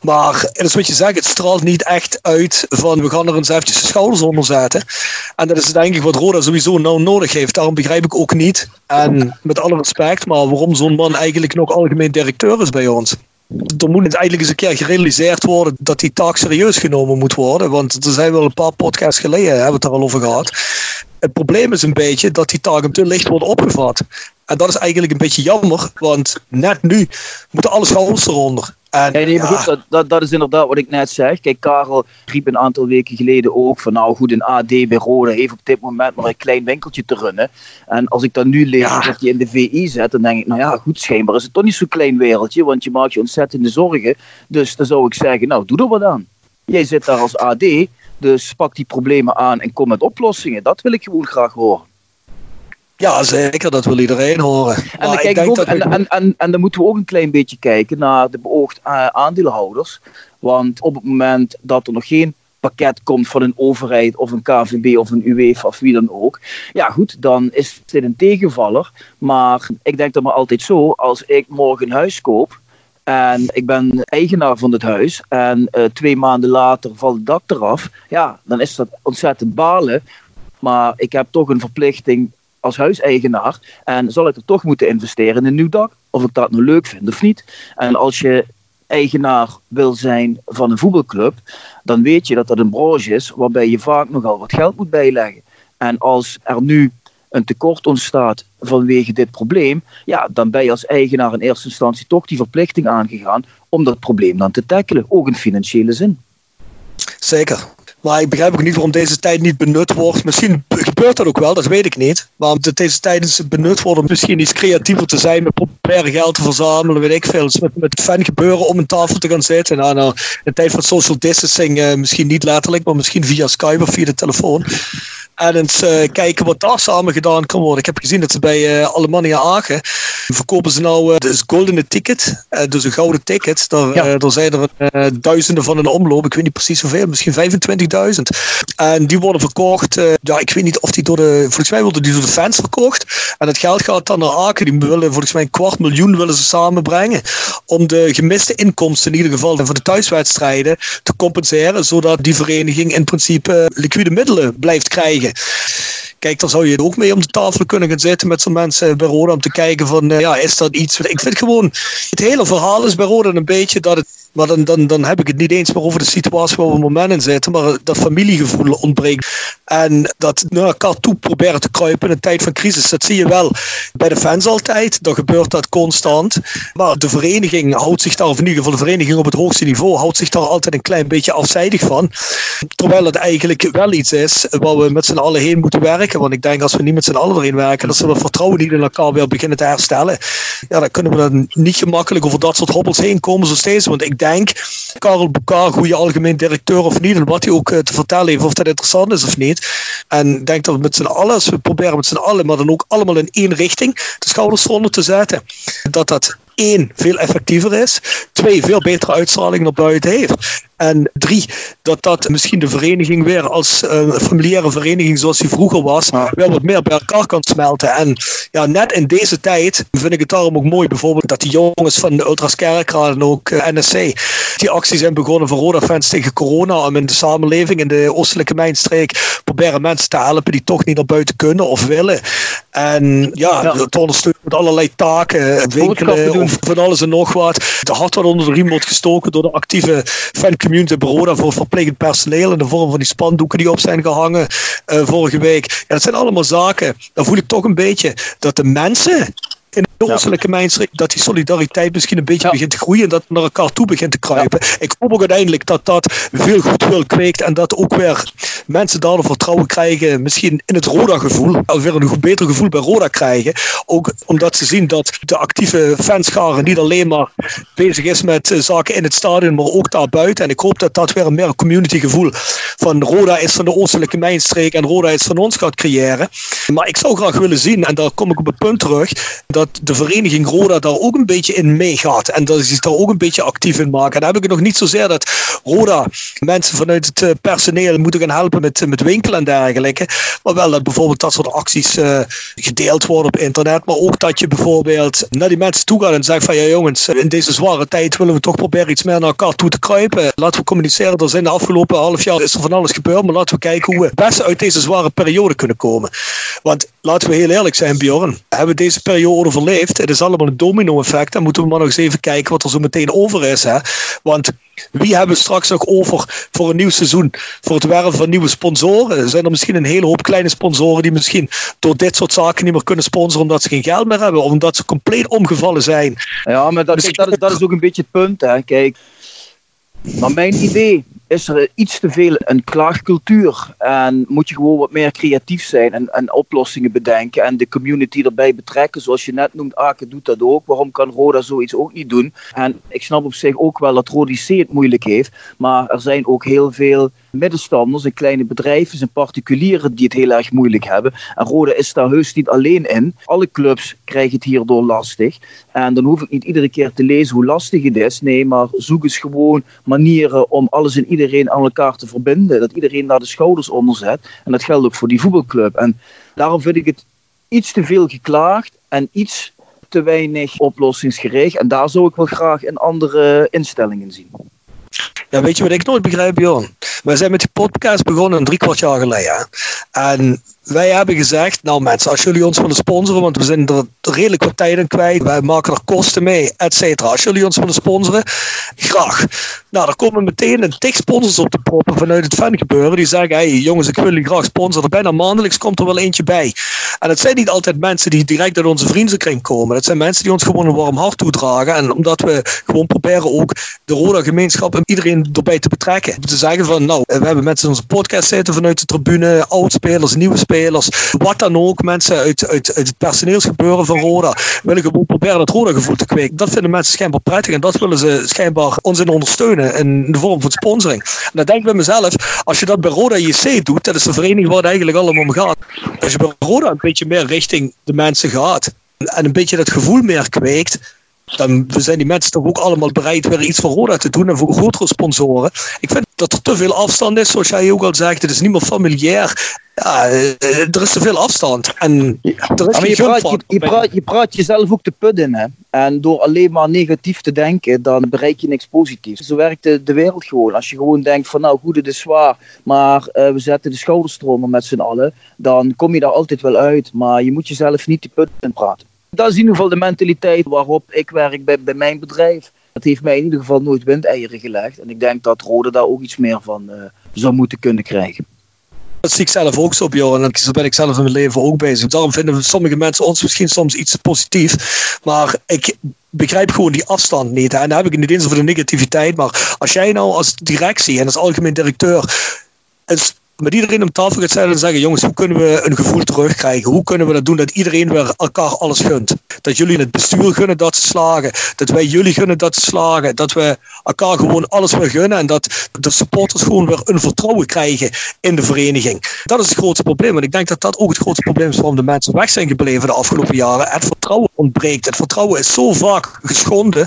[SPEAKER 4] Maar dat is wat je zegt, het straalt niet echt uit van we gaan er eens eventjes de schouders onder zetten. En dat is denk ik wat Roda sowieso nou nodig heeft. Daarom begrijp ik ook niet, en met alle respect, maar waarom zo'n man eigenlijk nog algemeen directeur is bij ons. Er moet eigenlijk eens een keer gerealiseerd worden dat die taak serieus genomen moet worden. Want er zijn wel een paar podcasts geleden, hebben we het er al over gehad. Het probleem is een beetje dat die taken te licht worden opgevat. En dat is eigenlijk een beetje jammer, want net nu moeten alle schouders eronder. En,
[SPEAKER 5] nee, nee, goed, dat, dat, dat, is inderdaad wat ik net zeg. Kijk, Karel riep een aantal weken geleden ook van nou goed, een AD bij Rode heeft op dit moment maar een klein winkeltje te runnen. En als ik dan nu lees ja. dat je in de VI zet, dan denk ik, nou ja, goed, schijnbaar is het toch niet zo'n klein wereldje, want je maakt je ontzettende zorgen. Dus dan zou ik zeggen, nou, doe er wat aan. Jij zit daar als AD, dus pak die problemen aan en kom met oplossingen. Dat wil ik gewoon graag horen.
[SPEAKER 4] Ja, zeker. Dat wil iedereen horen.
[SPEAKER 5] En dan, ik ook, en, en, en, en, dan moeten we ook een klein beetje kijken naar de beoogd uh, aandeelhouders. Want op het moment dat er nog geen pakket komt van een overheid of een KVB of een UEFA of wie dan ook. Ja goed, dan is dit een tegenvaller. Maar ik denk dan maar altijd zo, als ik morgen een huis koop en ik ben eigenaar van het huis en uh, twee maanden later valt het dak eraf. Ja, dan is dat ontzettend balen. Maar ik heb toch een verplichting als huiseigenaar. En zal ik er toch moeten investeren in een nieuw dak? Of ik dat nou leuk vind of niet. En als je eigenaar wil zijn van een voetbalclub, dan weet je dat dat een branche is waarbij je vaak nogal wat geld moet bijleggen. En als er nu een tekort ontstaat vanwege dit probleem, ja, dan ben je als eigenaar in eerste instantie toch die verplichting aangegaan om dat probleem dan te tackelen, ook in financiële zin.
[SPEAKER 4] Zeker. Maar ik begrijp ook niet waarom deze tijd niet benut wordt. Misschien gebeurt dat ook wel, dat weet ik niet. Maar deze tijd benut wordt om misschien iets creatiever te zijn. Met proberen geld te verzamelen, weet ik veel. Dus met, met fan gebeuren om een tafel te gaan zitten. Nou, nou, tijd van social distancing, misschien niet letterlijk, maar misschien via Skype of via de telefoon. En eens uh, kijken wat daar samen gedaan kan worden. Ik heb gezien dat ze bij uh, Alemannia Agen verkopen ze nou uh, dus goldene ticket. dus een gouden ticket. Daar, ja. daar zijn er duizenden van in de omloop. Ik weet niet precies hoeveel, misschien 25.000. En die worden verkocht. ja, ik weet niet of die door de. Volgens mij worden die door de fans verkocht. En het geld gaat dan naar Aken. Die willen volgens mij een kwart miljoen willen ze samenbrengen. Om de gemiste inkomsten in ieder geval van de thuiswedstrijden te compenseren. Zodat die vereniging in principe liquide middelen blijft krijgen. Kijk, dan zou je ook mee om de tafel kunnen gaan zitten met zo'n mensen bij Roda om te kijken van, ja, is dat iets? Ik vind gewoon, het hele verhaal is bij Roda een beetje dat het maar dan, dan, dan heb ik het niet eens meer over de situatie waar we op moment in zitten. Maar dat familiegevoel ontbreekt. En dat naar elkaar toe proberen te kruipen in een tijd van crisis. Dat zie je wel bij de fans altijd. Dan gebeurt dat constant. Maar de vereniging houdt zich daar, of in ieder geval de vereniging op het hoogste niveau, houdt zich daar altijd een klein beetje afzijdig van. Terwijl het eigenlijk wel iets is waar we met z'n allen heen moeten werken. Want ik denk als we niet met z'n allen erin werken, dat ze dat vertrouwen niet in elkaar weer beginnen te herstellen. Ja, dan kunnen we dan niet gemakkelijk over dat soort hobbels heen komen zo steeds. Want ik denk, Karel Bukar, goede algemeen directeur of niet, en wat hij ook eh, te vertellen heeft, of dat interessant is of niet. En ik denk dat we met z'n allen, als we proberen met z'n allen, maar dan ook allemaal in één richting, de schouders eronder te zetten, dat dat één, veel effectiever is. Twee, veel betere uitstraling naar buiten heeft. En drie, dat dat misschien de vereniging weer als een uh, familiaire vereniging zoals die vroeger was, weer wat meer bij elkaar kan smelten. En ja, net in deze tijd vind ik het daarom ook mooi bijvoorbeeld dat die jongens van de Ultras Kerkraad en ook uh, NSC die actie zijn begonnen voor Roda-fans tegen corona om in de samenleving in de oostelijke mijnstreek proberen mensen te helpen die toch niet naar buiten kunnen of willen. En ja, ja. te ondersteunen met allerlei taken, winkelen of van alles en nog wat. De hart wat onder de riem wordt gestoken door de actieve fancommunity Roda voor verplegend personeel in de vorm van die spandoeken die op zijn gehangen uh, vorige week. Ja, dat zijn allemaal zaken. Dan voel ik toch een beetje dat de mensen in de oostelijke mijnstreek, dat die solidariteit misschien een beetje ja. begint te groeien en dat naar elkaar toe begint te kruipen. Ja. Ik hoop ook uiteindelijk dat dat veel goedwil kweekt en dat ook weer mensen daardoor vertrouwen krijgen, misschien in het Roda-gevoel, of weer een beter gevoel bij Roda krijgen. Ook omdat ze zien dat de actieve fanscharen niet alleen maar bezig is met zaken in het stadion, maar ook daarbuiten. En ik hoop dat dat weer een meer community-gevoel van Roda is van de oostelijke mijnstreek en Roda is van ons gaat creëren. Maar ik zou graag willen zien, en daar kom ik op het punt terug, dat de vereniging Roda daar ook een beetje in meegaat. En dat ze zich daar ook een beetje actief in maken. En dan heb ik het nog niet zozeer dat Roda mensen vanuit het uh, personeel moeten gaan helpen met, met winkelen en dergelijke. Maar wel dat bijvoorbeeld dat soort acties uh, gedeeld worden op internet. Maar ook dat je bijvoorbeeld naar die mensen toe gaat en zegt van ja jongens, in deze zware tijd willen we toch proberen iets meer naar elkaar toe te kruipen. Laten we communiceren. Er zijn de afgelopen half jaar is er van alles gebeurd. Maar laten we kijken hoe we het uit deze zware periode kunnen komen. Want laten we heel eerlijk zijn Bjorn. Hebben we deze periode overleefd. Het is allemaal een domino-effect. Dan moeten we maar nog eens even kijken wat er zo meteen over is. Hè? Want wie hebben we straks nog over voor een nieuw seizoen? Voor het werven van nieuwe sponsoren? Er zijn er misschien een hele hoop kleine sponsoren die misschien door dit soort zaken niet meer kunnen sponsoren omdat ze geen geld meer hebben. Of omdat ze compleet omgevallen zijn.
[SPEAKER 5] Ja, maar dat, kijk, dat, is, dat is ook een beetje het punt. Hè? Kijk, maar mijn idee is er iets te veel een klaagcultuur. En moet je gewoon wat meer creatief zijn en, en oplossingen bedenken. En de community erbij betrekken. Zoals je net noemt, Aken doet dat ook. Waarom kan Roda zoiets ook niet doen? En ik snap op zich ook wel dat Rodi het moeilijk heeft. Maar er zijn ook heel veel middenstanders en kleine bedrijven en particulieren die het heel erg moeilijk hebben. En Roda is daar heus niet alleen in. Alle clubs krijgen het hierdoor lastig. En dan hoef ik niet iedere keer te lezen hoe lastig het is. Nee, maar zoek eens gewoon manieren om alles en iedereen aan elkaar te verbinden. Dat iedereen daar de schouders onder zet. En dat geldt ook voor die voetbalclub. En daarom vind ik het iets te veel geklaagd en iets te weinig oplossingsgericht. En daar zou ik wel graag in andere instellingen zien.
[SPEAKER 4] Ja, weet je wat ik nooit begrijp, Bjorn? We zijn met die podcast begonnen drie kwart jaar geleden. En wij hebben gezegd, nou mensen, als jullie ons willen sponsoren, want we zijn er redelijk wat tijd in kwijt, wij maken er kosten mee, et cetera. Als jullie ons willen sponsoren, graag. Nou, er komen meteen een tik sponsors op de proppen vanuit het fangebeuren. Die zeggen, hey jongens, ik wil jullie graag sponsoren. Bijna maandelijks komt er wel eentje bij. En het zijn niet altijd mensen die direct uit onze vriendenkring komen. Het zijn mensen die ons gewoon een warm hart toedragen. En omdat we gewoon proberen ook de Roda gemeenschap en iedereen erbij te betrekken. Te zeggen van, nou, we hebben mensen in onze podcast zitten vanuit de tribune, oud-spelers, nieuwe spelers, wat dan ook. Mensen uit, uit, uit het personeelsgebeuren van Roda willen gewoon proberen dat Roda-gevoel te kweken. Dat vinden mensen schijnbaar prettig en dat willen ze schijnbaar ons in ondersteunen in de vorm van sponsoring. En dan denk ik bij mezelf, als je dat bij Roda JC doet, dat is de vereniging waar het eigenlijk allemaal om gaat. Als je bij Roda een beetje meer richting de mensen gaat en een beetje dat gevoel meer kweekt, dan zijn die mensen toch ook allemaal bereid weer iets voor Roda te doen en voor grotere sponsoren. Ik vind dat er te veel afstand is, zoals jij ook al zegt. Het is niet meer familiair. Ja, eh, er is te veel afstand. En er is
[SPEAKER 5] maar je, praat, je, praat, je praat jezelf ook te put in. Hè? En door alleen maar negatief te denken, dan bereik je niks positiefs. Zo werkt de, de wereld gewoon. Als je gewoon denkt van nou goed, het is zwaar, maar eh, we zetten de schouders eronder met z'n allen, dan kom je daar altijd wel uit. Maar je moet jezelf niet te put in praten. Dat is in ieder geval de mentaliteit waarop ik werk bij, bij mijn bedrijf. Dat heeft mij in ieder geval nooit windeieren gelegd. En ik denk dat Rode daar ook iets meer van eh, zou moeten kunnen krijgen.
[SPEAKER 4] Dat zie ik zelf ook zo jou en zo ben ik zelf in mijn leven ook bezig. Daarom vinden sommige mensen ons misschien soms iets positief. Maar ik begrijp gewoon die afstand niet. En dan heb ik niet eens over de negativiteit. Maar als jij nou als directie en als algemeen directeur met iedereen om tafel gaat zitten en zeggen: jongens, hoe kunnen we een gevoel terugkrijgen? Hoe kunnen we dat doen dat iedereen weer elkaar alles gunt? Dat jullie het bestuur gunnen dat ze slagen. Dat wij jullie gunnen dat ze slagen. Dat we elkaar gewoon alles weer gunnen. En dat de supporters gewoon weer een vertrouwen krijgen in de vereniging. Dat is het grootste probleem. En ik denk dat dat ook het grootste probleem is waarom de mensen weg zijn gebleven de afgelopen jaren. Het vertrouwen ontbreekt. Het vertrouwen is zo vaak geschonden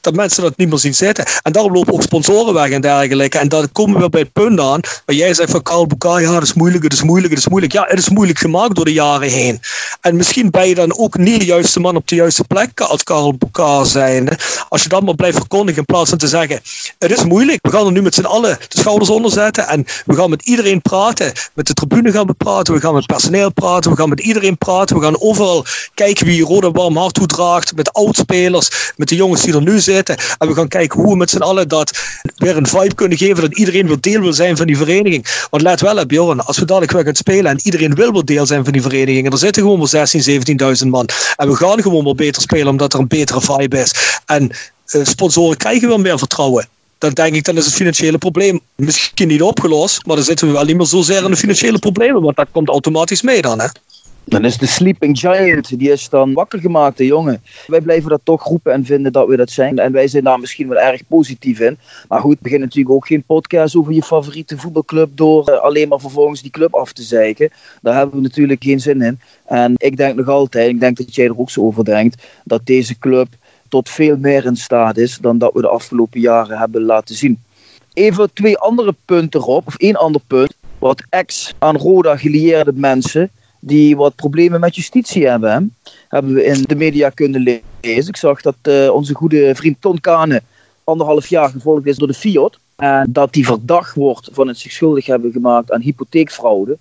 [SPEAKER 4] dat mensen dat niet meer zien zitten. En daarom lopen ook sponsoren weg en dergelijke. En dan komen we bij het punt aan waar jij zegt van Ja, dat is moeilijk, het is moeilijk, het is moeilijk. Ja, het is moeilijk gemaakt door de jaren heen. En misschien ben je dan ook niet de juiste man op de juiste plek als Karl Bukar zijn. Als je dan maar blijft verkondigen in plaats van te zeggen, het is moeilijk. We gaan er nu met z'n allen de schouders onder zetten en we gaan met iedereen praten. Met de tribune gaan we praten, we gaan met personeel praten, we gaan met iedereen praten. We gaan overal kijken wie rode warm hart toedraagt. Met oudspelers, met de jongens die er nu zitten. En we gaan kijken hoe we met z'n allen dat weer een vibe kunnen geven. Dat iedereen weer deel wil zijn van die vereniging. Want let wel, hè, Bjorn, als we dadelijk weer gaan spelen en iedereen wil weer deel zijn van die vereniging. En er zitten gewoon wel 16.000, 17.000 man. En we gaan gewoon wel beter spelen omdat er een betere vibe is. En eh, sponsoren krijgen weer meer vertrouwen. Dan denk ik, dan is het financiële probleem misschien niet opgelost. Maar dan zitten we wel niet meer zozeer in de financiële problemen. Want dat komt automatisch mee dan, hè.
[SPEAKER 5] Dan is de sleeping giant, die is dan wakker gemaakt, de jongen. Wij blijven dat toch roepen en vinden dat we dat zijn. En wij zijn daar misschien wel erg positief in. Maar goed, begin natuurlijk ook geen podcast over je favoriete voetbalclub door eh, alleen maar vervolgens die club af te zeiken. Daar hebben we natuurlijk geen zin in. En ik denk nog altijd, ik denk dat jij er ook zo over denkt, dat deze club tot veel meer in staat is dan dat we de afgelopen jaren hebben laten zien. Even twee andere punten erop, of één ander punt. Wat ex aan Roda gelieerde mensen die wat problemen met justitie hebben. Hebben we in de media kunnen lezen. Ik zag dat uh, onze goede vriend Ton Kane anderhalf jaar gevolgd is door de Fiat. En dat die verdacht wordt van het zich schuldig hebben gemaakt aan hypotheekfraude.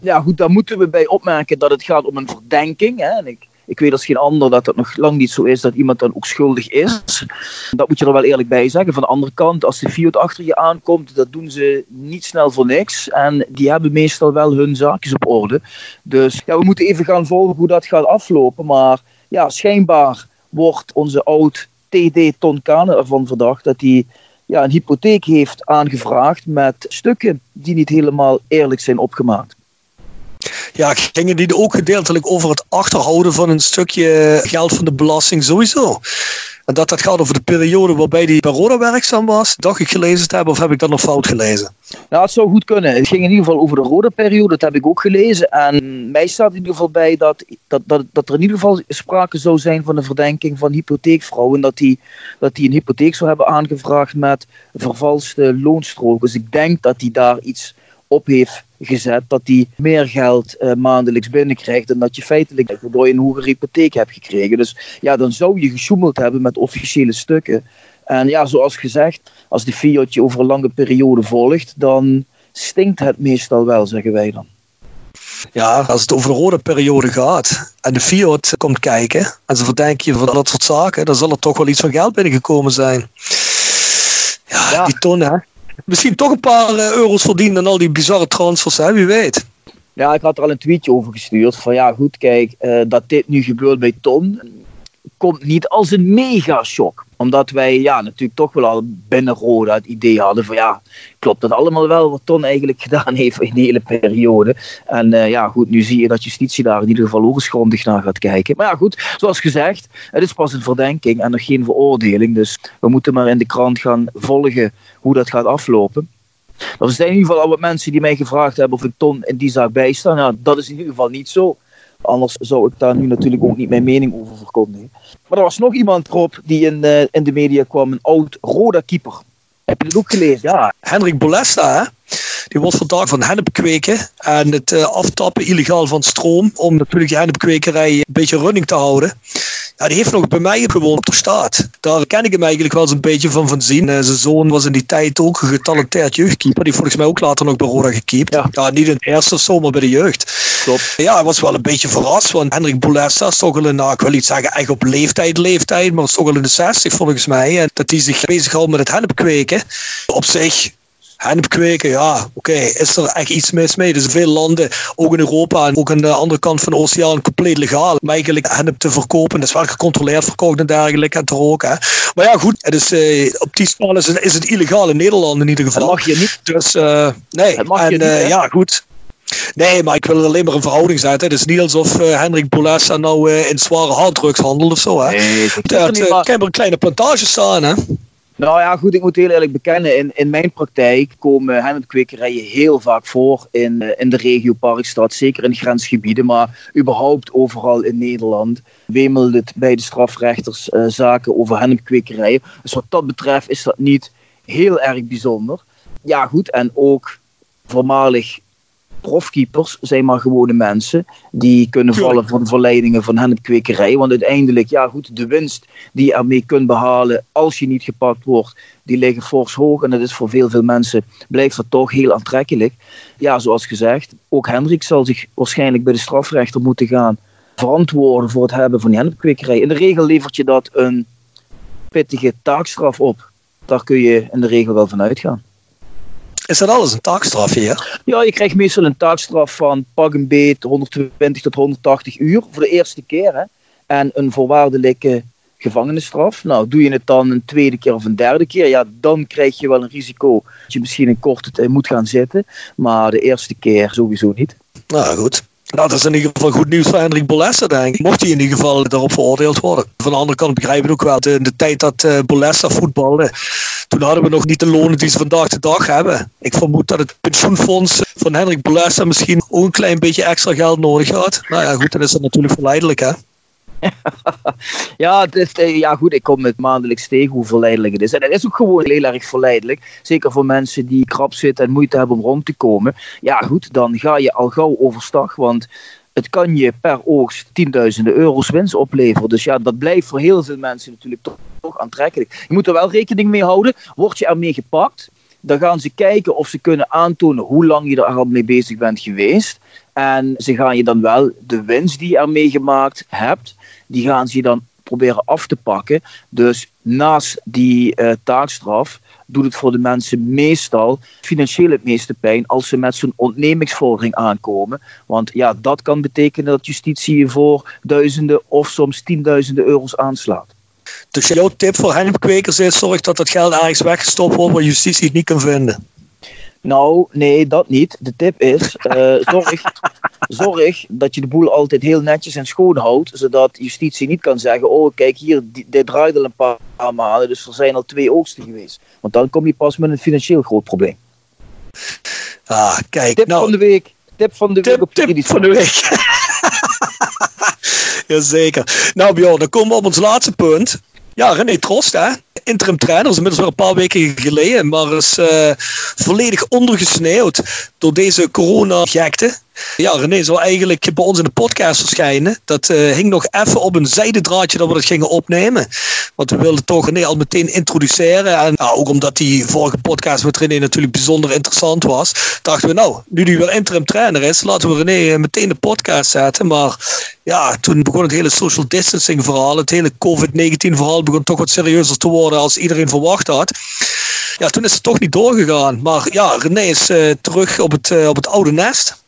[SPEAKER 5] Ja goed, daar moeten we bij opmerken dat het gaat om een verdenking. Hè? En ik, ik weet als geen ander dat het nog lang niet zo is dat iemand dan ook schuldig is. Dat moet je er wel eerlijk bij zeggen. Van de andere kant, als de Fiat achter je aankomt, dat doen ze niet snel voor niks. En die hebben meestal wel hun zaakjes op orde. Dus ja, we moeten even gaan volgen hoe dat gaat aflopen. Maar ja, schijnbaar wordt onze oud TD Ton Kane ervan verdacht dat hij ja, een hypotheek heeft aangevraagd met stukken die niet helemaal eerlijk zijn opgemaakt.
[SPEAKER 4] Ja, gingen die ook gedeeltelijk over het achterhouden van een stukje geld van de belasting sowieso? En dat dat gaat over de periode waarbij bij Roda werkzaam was, dacht ik gelezen te hebben, of heb ik dat nog fout gelezen?
[SPEAKER 5] Nou, het zou goed kunnen. Het ging in ieder geval over de Roda-periode, dat heb ik ook gelezen. En mij staat in ieder geval bij dat, dat, dat, dat er in ieder geval sprake zou zijn van een verdenking van hypotheekvrouw. En dat die, dat die een hypotheek zou hebben aangevraagd met vervalste loonstrook. Dus ik denk dat hij daar iets op heeft gezet dat hij meer geld uh, maandelijks binnenkrijgt dan dat je feitelijk waardoor je een hogere hypotheek hebt gekregen. Dus ja, dan zou je gesjoemeld hebben met officiële stukken. En ja, zoals gezegd, als die Fiat je over een lange periode volgt, dan stinkt het meestal wel, zeggen wij dan.
[SPEAKER 4] Ja, als het over de rode periode gaat en de Fiat komt kijken en ze verdenken je van dat soort zaken, dan zal er toch wel iets van geld binnengekomen zijn. Ja,
[SPEAKER 5] Ja.
[SPEAKER 4] die ton hè. Misschien toch een paar eh, euro's verdienen aan al die bizarre transfers, hè? wie weet.
[SPEAKER 5] Ja, ik had er al een tweetje over gestuurd. Van ja, goed, kijk, eh, dat dit nu gebeurt bij Ton. Komt niet als een mega shock. Omdat wij ja, natuurlijk toch wel al binnen Roda het idee hadden van ja, klopt dat allemaal wel wat Ton eigenlijk gedaan heeft in die hele periode. En eh, ja, goed, nu zie je dat justitie daar in ieder geval ook naar gaat kijken. Maar ja, goed, zoals gezegd, het is pas een verdenking en nog geen veroordeling. Dus we moeten maar in de krant gaan volgen hoe dat gaat aflopen. Er zijn in ieder geval al wat mensen die mij gevraagd hebben of ik Ton in die zaak bijsta. Nou, dat is in ieder geval niet zo. Anders zou ik daar nu natuurlijk ook niet mijn mening over verkondigen. Maar er was nog iemand, Rob, die in, eh, in de media kwam. Een oud Roda-keeper. Heb je dat ook gelezen?
[SPEAKER 4] Ja, Hendrik Bolesta, hè? die wordt verdacht van hennep kweken en het eh, aftappen illegaal van stroom. Om natuurlijk die hennepkwekerij een beetje running te houden. Ja, die heeft nog bij mij gewoond op de staat. Daar ken ik hem eigenlijk wel eens een beetje van van zien. Eh, zijn zoon was in die tijd ook een getalenteerd jeugdkeeper. Die volgens mij ook later nog bij Roda gekiept.
[SPEAKER 5] Ja.
[SPEAKER 4] Ja. niet in het eerste of zo, maar bij de jeugd.
[SPEAKER 5] Klopt.
[SPEAKER 4] Ja, hij was wel een beetje verrast. Want Hendrik Bolesta is toch wel een, nou, ik wil niet zeggen echt op leeftijd, leeftijd. Maar is toch wel in de 60 volgens mij. En dat hij zich bezighoudt met het hennepkweken. Op zich Hennep kweken, ja, oké, is er echt iets mis mee? Dus in veel landen, ook in Europa en ook aan de andere kant van de oceaan, compleet legaal. om eigenlijk hennep te verkopen, dat is wel gecontroleerd verkocht en dergelijke en te roken. Hè. Maar ja, goed, het is, eh, op die schaal is het, is het illegaal in Nederland in ieder
[SPEAKER 5] Dat
[SPEAKER 4] geval.
[SPEAKER 5] mag je niet.
[SPEAKER 4] Dus eh, nee,
[SPEAKER 5] Dat mag je
[SPEAKER 4] en
[SPEAKER 5] niet,
[SPEAKER 4] eh, ja, goed. Nee, maar ik wil het alleen maar in verhouding zetten. Het is niet alsof eh Hendrik nou in zware harddrugs handelt of zo. Hè.
[SPEAKER 5] Nee, maar-
[SPEAKER 4] ik heb er een kleine plantage staan, hè.
[SPEAKER 5] Nou ja, goed, ik moet heel eerlijk bekennen. In, in mijn praktijk komen hennepkwekerijen heel vaak voor in, eh, in de regio Parkstad. Zeker in grensgebieden, maar überhaupt overal in Nederland wemelt het bij de strafrechters eh, zaken over hennepkwekerijen. Dus wat dat betreft is dat niet heel erg bijzonder. Ja, goed, en ook voormalig profkeepers zijn maar gewone mensen die kunnen vallen de verleidingen van hennepkwekerij. Want uiteindelijk, ja goed, de winst die je ermee kunt behalen als je niet gepakt wordt, die liggen fors hoog. En dat is voor veel, veel mensen, blijft dat toch heel aantrekkelijk. Ja, zoals gezegd, ook Hendrik zal zich waarschijnlijk bij de strafrechter moeten gaan verantwoorden voor het hebben van die hennepkwekerij. In de regel levert je dat een pittige taakstraf op. Daar kun je in de regel wel van uitgaan.
[SPEAKER 4] Is dat alles een taakstraf hier?
[SPEAKER 5] Ja, je krijgt meestal een taakstraf van pak een beet 120 tot 180 uur voor de eerste keer. Hè? En een voorwaardelijke gevangenisstraf. Nou, doe je het dan een tweede keer of een derde keer, ja, dan krijg je wel een risico dat je misschien een korte tijd moet gaan zitten. Maar de eerste keer sowieso niet.
[SPEAKER 4] Nou goed. Nou, dat is in ieder geval goed nieuws voor Hendrik Bolessa, denk ik. Mocht hij in ieder geval daarop veroordeeld worden. Van de andere kant begrijp ik ook wel, de, de tijd dat eh Bolessa voetbalde, toen hadden we nog niet de lonen die ze vandaag de dag hebben. Ik vermoed dat het pensioenfonds van Hendrik Bolessa misschien ook een klein beetje extra geld nodig had. Nou ja, goed, dan is dat natuurlijk verleidelijk, hè.
[SPEAKER 5] Ja, het is, eh, ja, goed, ik kom het maandelijks tegen hoe verleidelijk het is. En het is ook gewoon heel erg verleidelijk. Zeker voor mensen die krap zitten en moeite hebben om rond te komen. Ja, goed, dan ga je al gauw overstag. Want het kan je per oogst tienduizenden euro's winst opleveren. Dus ja, dat blijft voor heel veel mensen natuurlijk toch, toch aantrekkelijk. Je moet er wel rekening mee houden. Word je ermee gepakt, dan gaan ze kijken of ze kunnen aantonen hoe lang je er al mee bezig bent geweest. En ze gaan je dan wel de winst die je ermee gemaakt hebt, die gaan ze dan proberen af te pakken. Dus naast die eh, taakstraf doet het voor de mensen meestal financieel het meeste pijn als ze met zo'n ontnemingsvordering aankomen. Want ja, dat kan betekenen dat justitie je voor duizenden of soms tienduizenden euro's aanslaat.
[SPEAKER 4] Dus jouw tip voor hennepkwekers is, zorg dat dat geld ergens weggestopt wordt waar justitie het niet kan vinden.
[SPEAKER 5] Nou, nee, dat niet. De tip is: eh, zorg, zorg dat je de boel altijd heel netjes en schoon houdt, zodat justitie niet kan zeggen: Oh, kijk hier, dit draait al een paar maanden, dus er zijn al twee oogsten geweest. Want dan kom je pas met een financieel groot probleem.
[SPEAKER 4] Ah, kijk,
[SPEAKER 5] Tip
[SPEAKER 4] nou,
[SPEAKER 5] van de week. Tip van de week
[SPEAKER 4] tip,
[SPEAKER 5] op
[SPEAKER 4] tip van de week. Jazeker. Nou Bjorn, dan komen we op ons laatste punt. Ja, René Trost, hè? interim trainer, is inmiddels wel een paar weken geleden, maar is uh, volledig ondergesneeuwd door deze corona-gekte. Ja, René zou eigenlijk bij ons in de podcast verschijnen. Dat uh, hing nog even op een zijdendraadje dat we dat gingen opnemen. Want we wilden toch René al meteen introduceren. En nou, ook omdat die vorige podcast met René natuurlijk bijzonder interessant was, dachten we nou, nu die weer interim trainer is, laten we René eh, meteen de podcast zetten. Maar ja, toen begon het hele social distancing verhaal, het hele COVID-19 verhaal begon toch wat serieuzer te worden als iedereen verwacht had. Ja, toen is het toch niet doorgegaan. Maar ja, René is uh, terug op het, op het oude nest.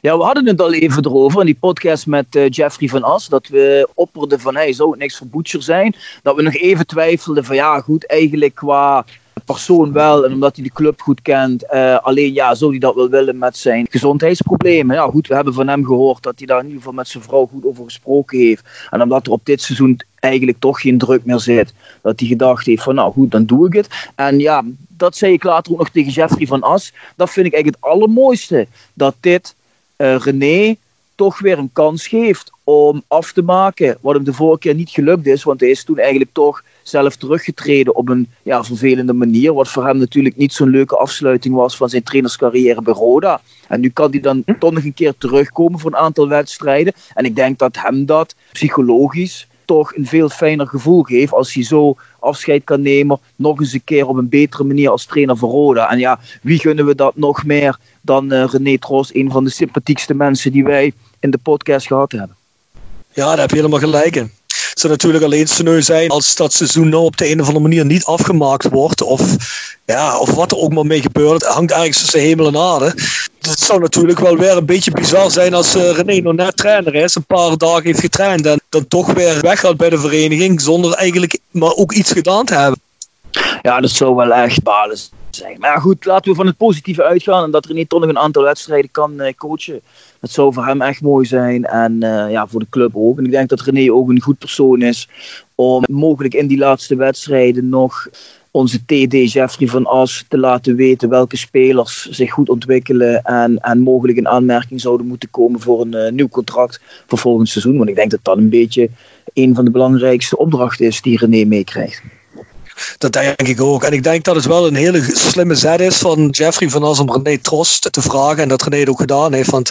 [SPEAKER 5] Ja, we hadden het al even erover in die podcast met uh, Jeffrey van As. Dat we opperden van hij zou het niks voor Butcher zijn. Dat we nog even twijfelden van ja, goed, eigenlijk qua persoon wel. En omdat hij de club goed kent. Uh, alleen ja, zou hij dat wel willen met zijn gezondheidsproblemen. Ja, goed, we hebben van hem gehoord dat hij daar in ieder geval met zijn vrouw goed over gesproken heeft. En omdat er op dit seizoen eigenlijk toch geen druk meer zit. Dat hij gedacht heeft van nou goed, dan doe ik het. En ja, dat zei ik later ook nog tegen Jeffrey van As. Dat vind ik eigenlijk het allermooiste. Dat dit uh, René toch weer een kans geeft om af te maken wat hem de vorige keer niet gelukt is. Want hij is toen eigenlijk toch zelf teruggetreden op een ja, vervelende manier. Wat voor hem natuurlijk niet zo'n leuke afsluiting was van zijn trainerscarrière bij Roda. En nu kan hij dan hm? toch nog een keer terugkomen voor een aantal wedstrijden. En ik denk dat hem dat psychologisch toch een veel fijner gevoel geeft als hij zo afscheid kan nemen. Nog eens een keer op een betere manier als trainer voor Roda. En ja, wie gunnen we dat nog meer dan uh, René Tros, een van de sympathiekste mensen die wij in de podcast gehad hebben.
[SPEAKER 4] Ja, daar heb je helemaal gelijk in. Het zou natuurlijk alleen sneu zijn als dat seizoen nou op de een of andere manier niet afgemaakt wordt. Of, ja, of wat er ook maar mee gebeurt. Het hangt eigenlijk tussen hemel en aarde. Het zou natuurlijk wel weer een beetje bizar zijn als uh, René nog net trainer is. Een paar dagen heeft getraind en dan toch weer weggaat bij de vereniging. Zonder eigenlijk maar ook iets gedaan te hebben.
[SPEAKER 5] Ja, dat zou wel echt balen zijn. Maar goed, laten we van het positieve uitgaan. En dat René toch nog een aantal wedstrijden kan uh, coachen. Dat zou voor hem echt mooi zijn. En uh, ja, voor de club ook. En ik denk dat René ook een goed persoon is. Om mogelijk in die laatste wedstrijden nog onze TD Jeffrey van As te laten weten welke spelers zich goed ontwikkelen en, en mogelijk in aanmerking zouden moeten komen voor een uh, nieuw contract voor volgend seizoen. Want ik denk dat dat een beetje een van de belangrijkste opdrachten is die René meekrijgt.
[SPEAKER 4] Dat denk ik ook. En ik denk dat het wel een hele slimme zet is van Jeffrey van As om René Trost te vragen. En dat René het ook gedaan heeft. Want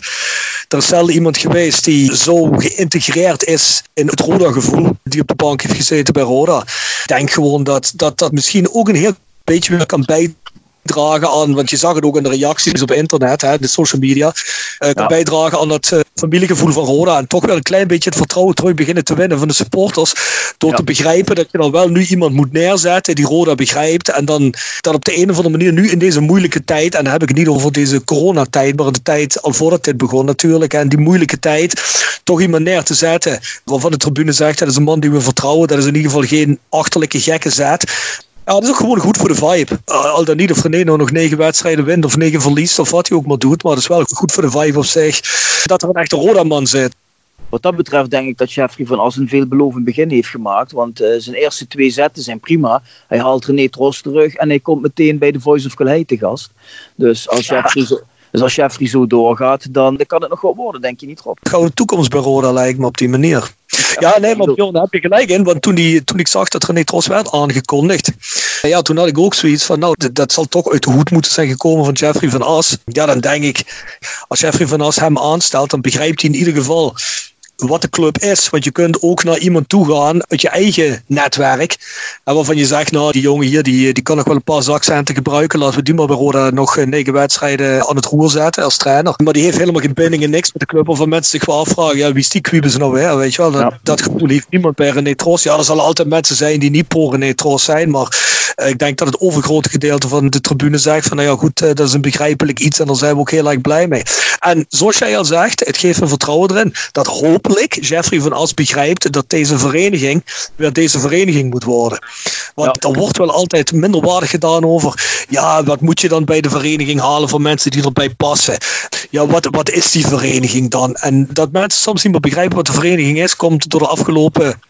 [SPEAKER 4] er is zelden iemand geweest die zo geïntegreerd is in het Roda-gevoel. Die op de bank heeft gezeten bij Roda. Ik denk gewoon dat dat, dat misschien ook een heel beetje weer kan bijdragen bijdragen aan, want je zag het ook in de reacties op internet, hè, de social media, uh, kan bijdragen aan het uh, familiegevoel van Roda. En toch wel een klein beetje het vertrouwen terug beginnen te winnen van de supporters door te begrijpen dat je dan wel nu iemand moet neerzetten die Roda begrijpt en dan dat op de een of andere manier nu in deze moeilijke tijd, en dan heb ik het niet over deze coronatijd, maar de tijd al voordat dit begon natuurlijk, en die moeilijke tijd, toch iemand neer te zetten waarvan de tribune zegt, dat is een man die we vertrouwen, dat is in ieder geval geen achterlijke gekke zet. Ja, dat is ook gewoon goed voor de vibe. Uh, al dan niet of René nou nog negen wedstrijden wint of negen verliest of wat hij ook maar doet. Maar het is wel goed voor de vibe op zich dat er een echte Roda-man zit.
[SPEAKER 5] Wat dat betreft denk ik dat Jeffrey van As een veelbelovend begin heeft gemaakt. Want uh, zijn eerste twee zetten zijn prima. Hij haalt René Tros terug en hij komt meteen bij de Voice of Calais te gast. Dus als Jeffrey zo, dus als Jeffrey zo doorgaat, dan kan het nog wel worden, denk je niet, Rob?
[SPEAKER 4] Gouden toekomst bij Roda lijkt me op die manier. Ja, nee, maar Bjorn, daar heb je gelijk in. Want toen, die, toen ik zag dat René Tros werd aangekondigd, ja, toen had ik ook zoiets van, nou, dat, dat zal toch uit de hoed moeten zijn gekomen van Jeffrey van As. Ja, dan denk ik, als Jeffrey van As hem aanstelt, dan begrijpt hij in ieder geval wat de club is. Want je kunt ook naar iemand toe gaan uit je eigen netwerk. En waarvan je zegt, nou, die jongen hier, die, die kan nog wel een paar zakcenten gebruiken. Laten we die maar bij Roda nog eh, negen wedstrijden aan het roer zetten als trainer. Maar die heeft helemaal geen binding en niks met de club. Waarvan mensen zich wel afvragen, ja, wie is die Quibus nou weer? Weet je wel, dat, dat gevoel heeft niemand bij René Tros. Ja, er zullen altijd mensen zijn die niet pro René Tros zijn. Maar uh, ik denk dat het overgrote gedeelte van de tribune zegt van, nou ja, goed, uh, dat is een begrijpelijk iets. En daar zijn we ook heel erg blij mee. En zoals jij al zegt, het geeft me vertrouwen erin dat hopelijk Jeffrey van As begrijpt dat deze vereniging weer deze vereniging moet worden. Want er wordt wel altijd minderwaardig gedaan over, ja, wat moet je dan bij de vereniging halen voor mensen die erbij passen? Ja, wat, wat is die vereniging dan? En dat mensen soms niet meer begrijpen wat de vereniging is, komt door de afgelopen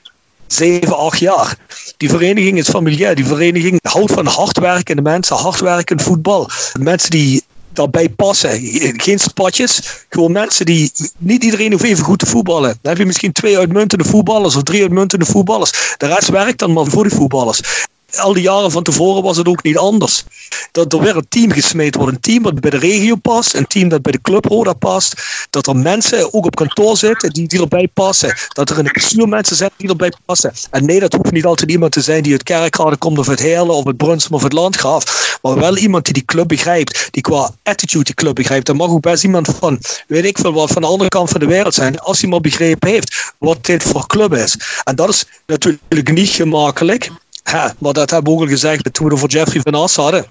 [SPEAKER 4] 7, 8 jaar. Die vereniging is familiair. Die vereniging houdt van hardwerkende mensen, hardwerkend voetbal. Mensen die daarbij passen. Geen spatjes. Gewoon mensen die. Niet iedereen hoeft even goed te voetballen. Dan heb je misschien twee uitmuntende voetballers of drie uitmuntende voetballers. De rest werkt dan maar voor die voetballers. Al die jaren van tevoren was het ook niet anders. Dat er weer een team gesmeed wordt. Een team dat bij de regio past. Een team dat bij de club Roda past. Dat er mensen ook op kantoor zitten die, die erbij passen. Dat er in de bestuur mensen zijn die erbij passen. En nee, dat hoeft niet altijd iemand te zijn die uit Kerkrade komt of uit Heerlen of uit Brunsum of uit Landgraaf. Maar wel iemand die die club begrijpt. Die qua attitude die club begrijpt. Er mag ook best iemand van, weet ik veel wat, van de andere kant van de wereld zijn. Als hij maar begrepen heeft wat dit voor club is. En dat is natuurlijk niet gemakkelijk. Ja, maar dat hebben we ook al gezegd toen we het over Jeffrey van As hadden.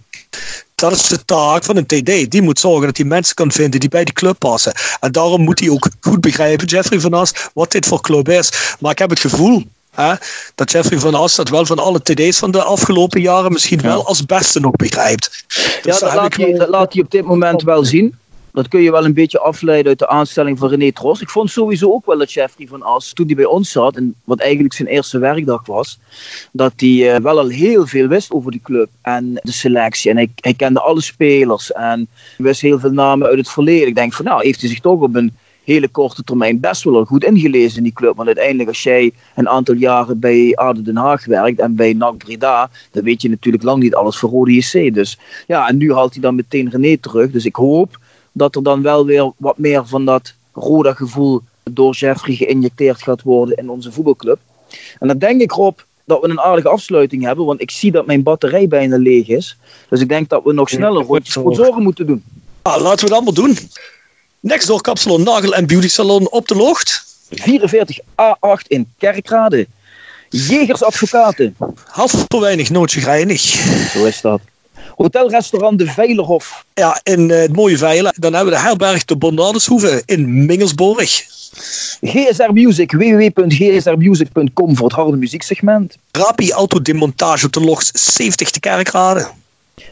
[SPEAKER 4] Dat is de taak van een TD. Die moet zorgen dat hij mensen kan vinden die bij die club passen. En daarom moet hij ook goed begrijpen, Jeffrey van As, wat dit voor club is. Maar ik heb het gevoel hè, dat Jeffrey van As dat wel van alle TD's van de afgelopen jaren misschien wel als beste nog begrijpt.
[SPEAKER 5] Dus ja, dat laat, hij, dat laat hij op dit moment wel zien. Dat kun je wel een beetje afleiden uit de aanstelling van René Tros. Ik vond sowieso ook wel dat Jeffrey van As, toen hij bij ons zat, en wat eigenlijk zijn eerste werkdag was, dat hij uh, wel al heel veel wist over die club en de selectie. En hij, kende alle spelers en wist heel veel namen uit het verleden. Ik denk van nou, heeft hij zich toch op een hele korte termijn best wel goed ingelezen in die club. Want uiteindelijk als jij een aantal jaren bij ADO Den Haag werkt en bij NAC Breda, dan weet je natuurlijk lang niet alles voor Rode JC. Dus ja, en nu haalt hij dan meteen René terug. Dus ik hoop dat er dan wel weer wat meer van dat rode gevoel door Jeffrey geïnjecteerd gaat worden in onze voetbalclub. En dan denk ik Rob dat we een aardige afsluiting hebben, want ik zie dat mijn batterij bijna leeg is. Dus ik denk dat we nog sneller rondjes zorgen moeten doen.
[SPEAKER 4] Ah, laten we het allemaal doen. Next door Kapsalon Nagel en Beauty Salon op de Locht.
[SPEAKER 5] 44 A8 in Kerkrade. Jegersadvocaten.
[SPEAKER 4] Half voor weinig, nooit grijnig.
[SPEAKER 5] Zo is dat. Hotelrestaurant De Veilerhof.
[SPEAKER 4] Ja, in uh, het mooie Veilen. Dan hebben we de herberg De Bonnadeshoeve in Mingelsborg.
[SPEAKER 5] GSR Music, www.gsrmusic.com voor het harde muzieksegment.
[SPEAKER 4] Rapi Autodemontage op de Locht 70 te Kerkrade.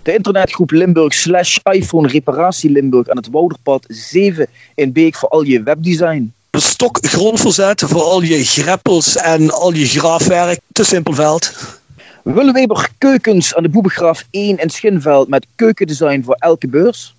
[SPEAKER 5] De internetgroep Limburg slash iPhone Reparatie Limburg aan het Wouderpad 7 in Beek voor al je webdesign.
[SPEAKER 4] Stok grondverzet voor al je greppels en al je graafwerk te Simpelveld.
[SPEAKER 5] Willeweber Keukens aan de Boebegraaf 1 in Schinveld met keukendesign voor elke beurs.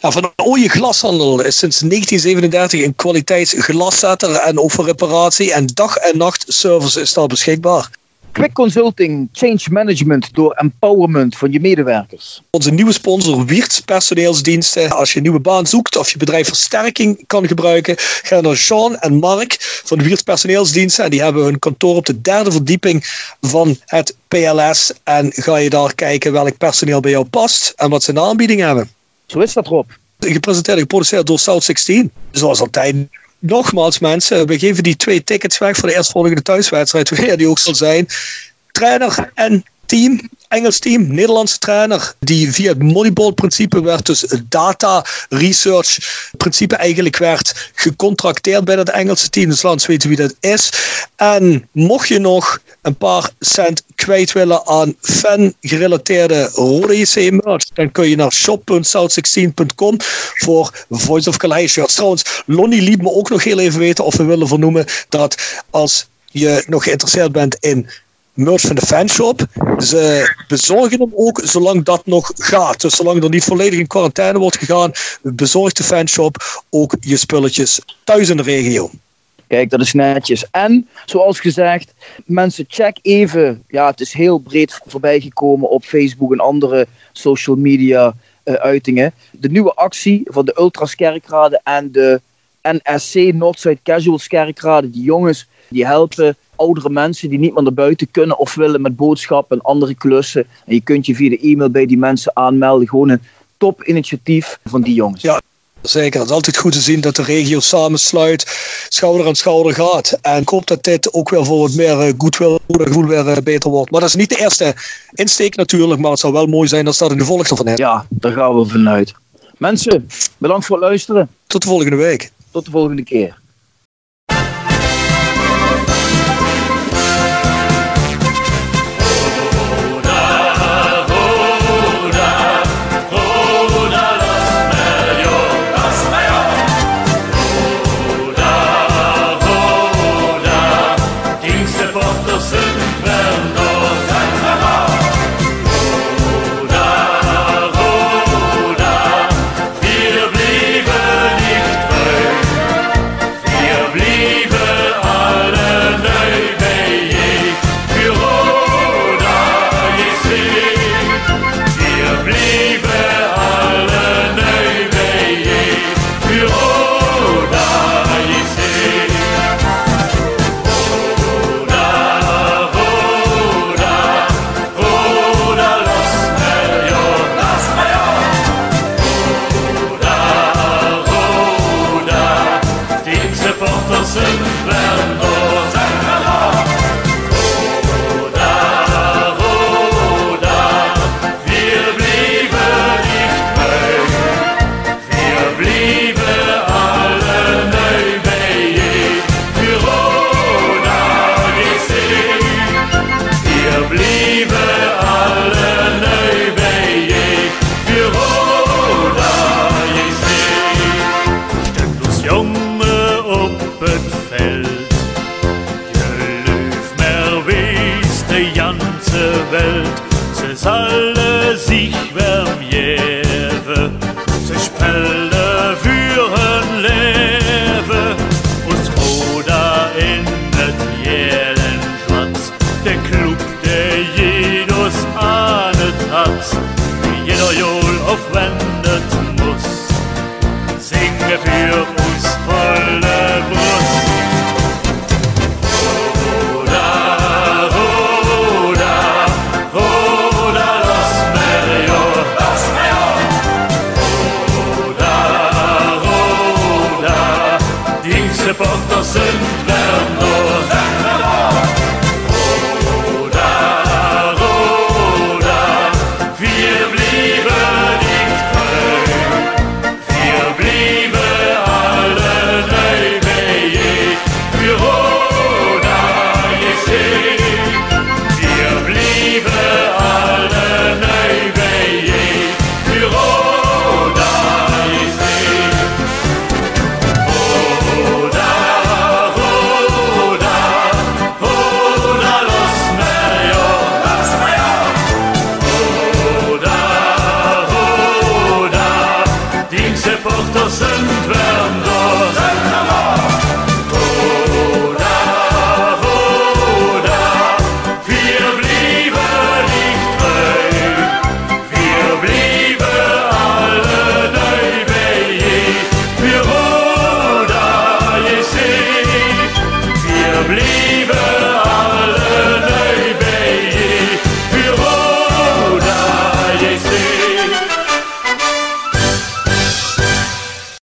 [SPEAKER 4] Van Ooie Glashandel is sinds 1937 een kwaliteitsglaszetter en ook reparatie en dag- en nachtservice is daar beschikbaar.
[SPEAKER 5] Quick Consulting, Change Management door Empowerment van je medewerkers.
[SPEAKER 4] Onze nieuwe sponsor Wiertz Personeelsdiensten. Als je een nieuwe baan zoekt of je bedrijf versterking kan gebruiken, ga naar Jean en Mark van Wiertz Personeelsdiensten. En die hebben hun kantoor op de derde verdieping van het PLS. En ga je daar kijken welk personeel bij jou past en wat ze in aanbieding hebben.
[SPEAKER 5] Zo is dat, Rob.
[SPEAKER 4] Gepresenteerd en geproduceerd door South 16. Zoals altijd nogmaals mensen, we geven die twee tickets weg voor de eerstvolgende thuiswedstrijd, wanneer die ook zal zijn. Trainer en team, Engels team, Nederlandse trainer, die via het Moneyball-principe werd, dus het data research principe eigenlijk werd gecontracteerd bij dat Engelse team. Dus laat weten wie dat is. En mocht je nog een paar cent kwijt willen aan fan-gerelateerde Rode JC merch, dan kun je naar shop.south16.com voor Voice of Calais shirts. Trouwens, Lonnie liet me ook nog heel even weten of we willen vernoemen dat als je nog geïnteresseerd bent in merch van de fanshop. Ze bezorgen hem ook zolang dat nog gaat. Dus zolang er niet volledig in quarantaine wordt gegaan, bezorgt de fanshop ook je spulletjes thuis in de regio.
[SPEAKER 5] Kijk, dat is netjes. En, zoals gezegd, mensen, check even. Ja, het is heel breed voorbijgekomen op Facebook en andere social media uh, uitingen. De nieuwe actie van de Ultras Kerkrade en de NSC Noord-Zuid Casuals Kerkrade. Die jongens, die helpen oudere mensen die niet meer naar buiten kunnen of willen met boodschappen en andere klussen. En je kunt je via de e-mail bij die mensen aanmelden. Gewoon een top initiatief van die jongens.
[SPEAKER 4] Ja. Zeker, het is altijd goed te zien dat de regio samensluit, schouder aan schouder gaat. En ik hoop dat dit ook weer voor wat meer uh, goodwill gevoel weer uh, beter wordt. Maar dat is niet de eerste insteek natuurlijk, maar het zou wel mooi zijn als dat een gevolg ervan is.
[SPEAKER 5] Ja, daar gaan we vanuit. Mensen, bedankt voor het luisteren.
[SPEAKER 4] Tot de volgende week.
[SPEAKER 5] Tot de volgende keer.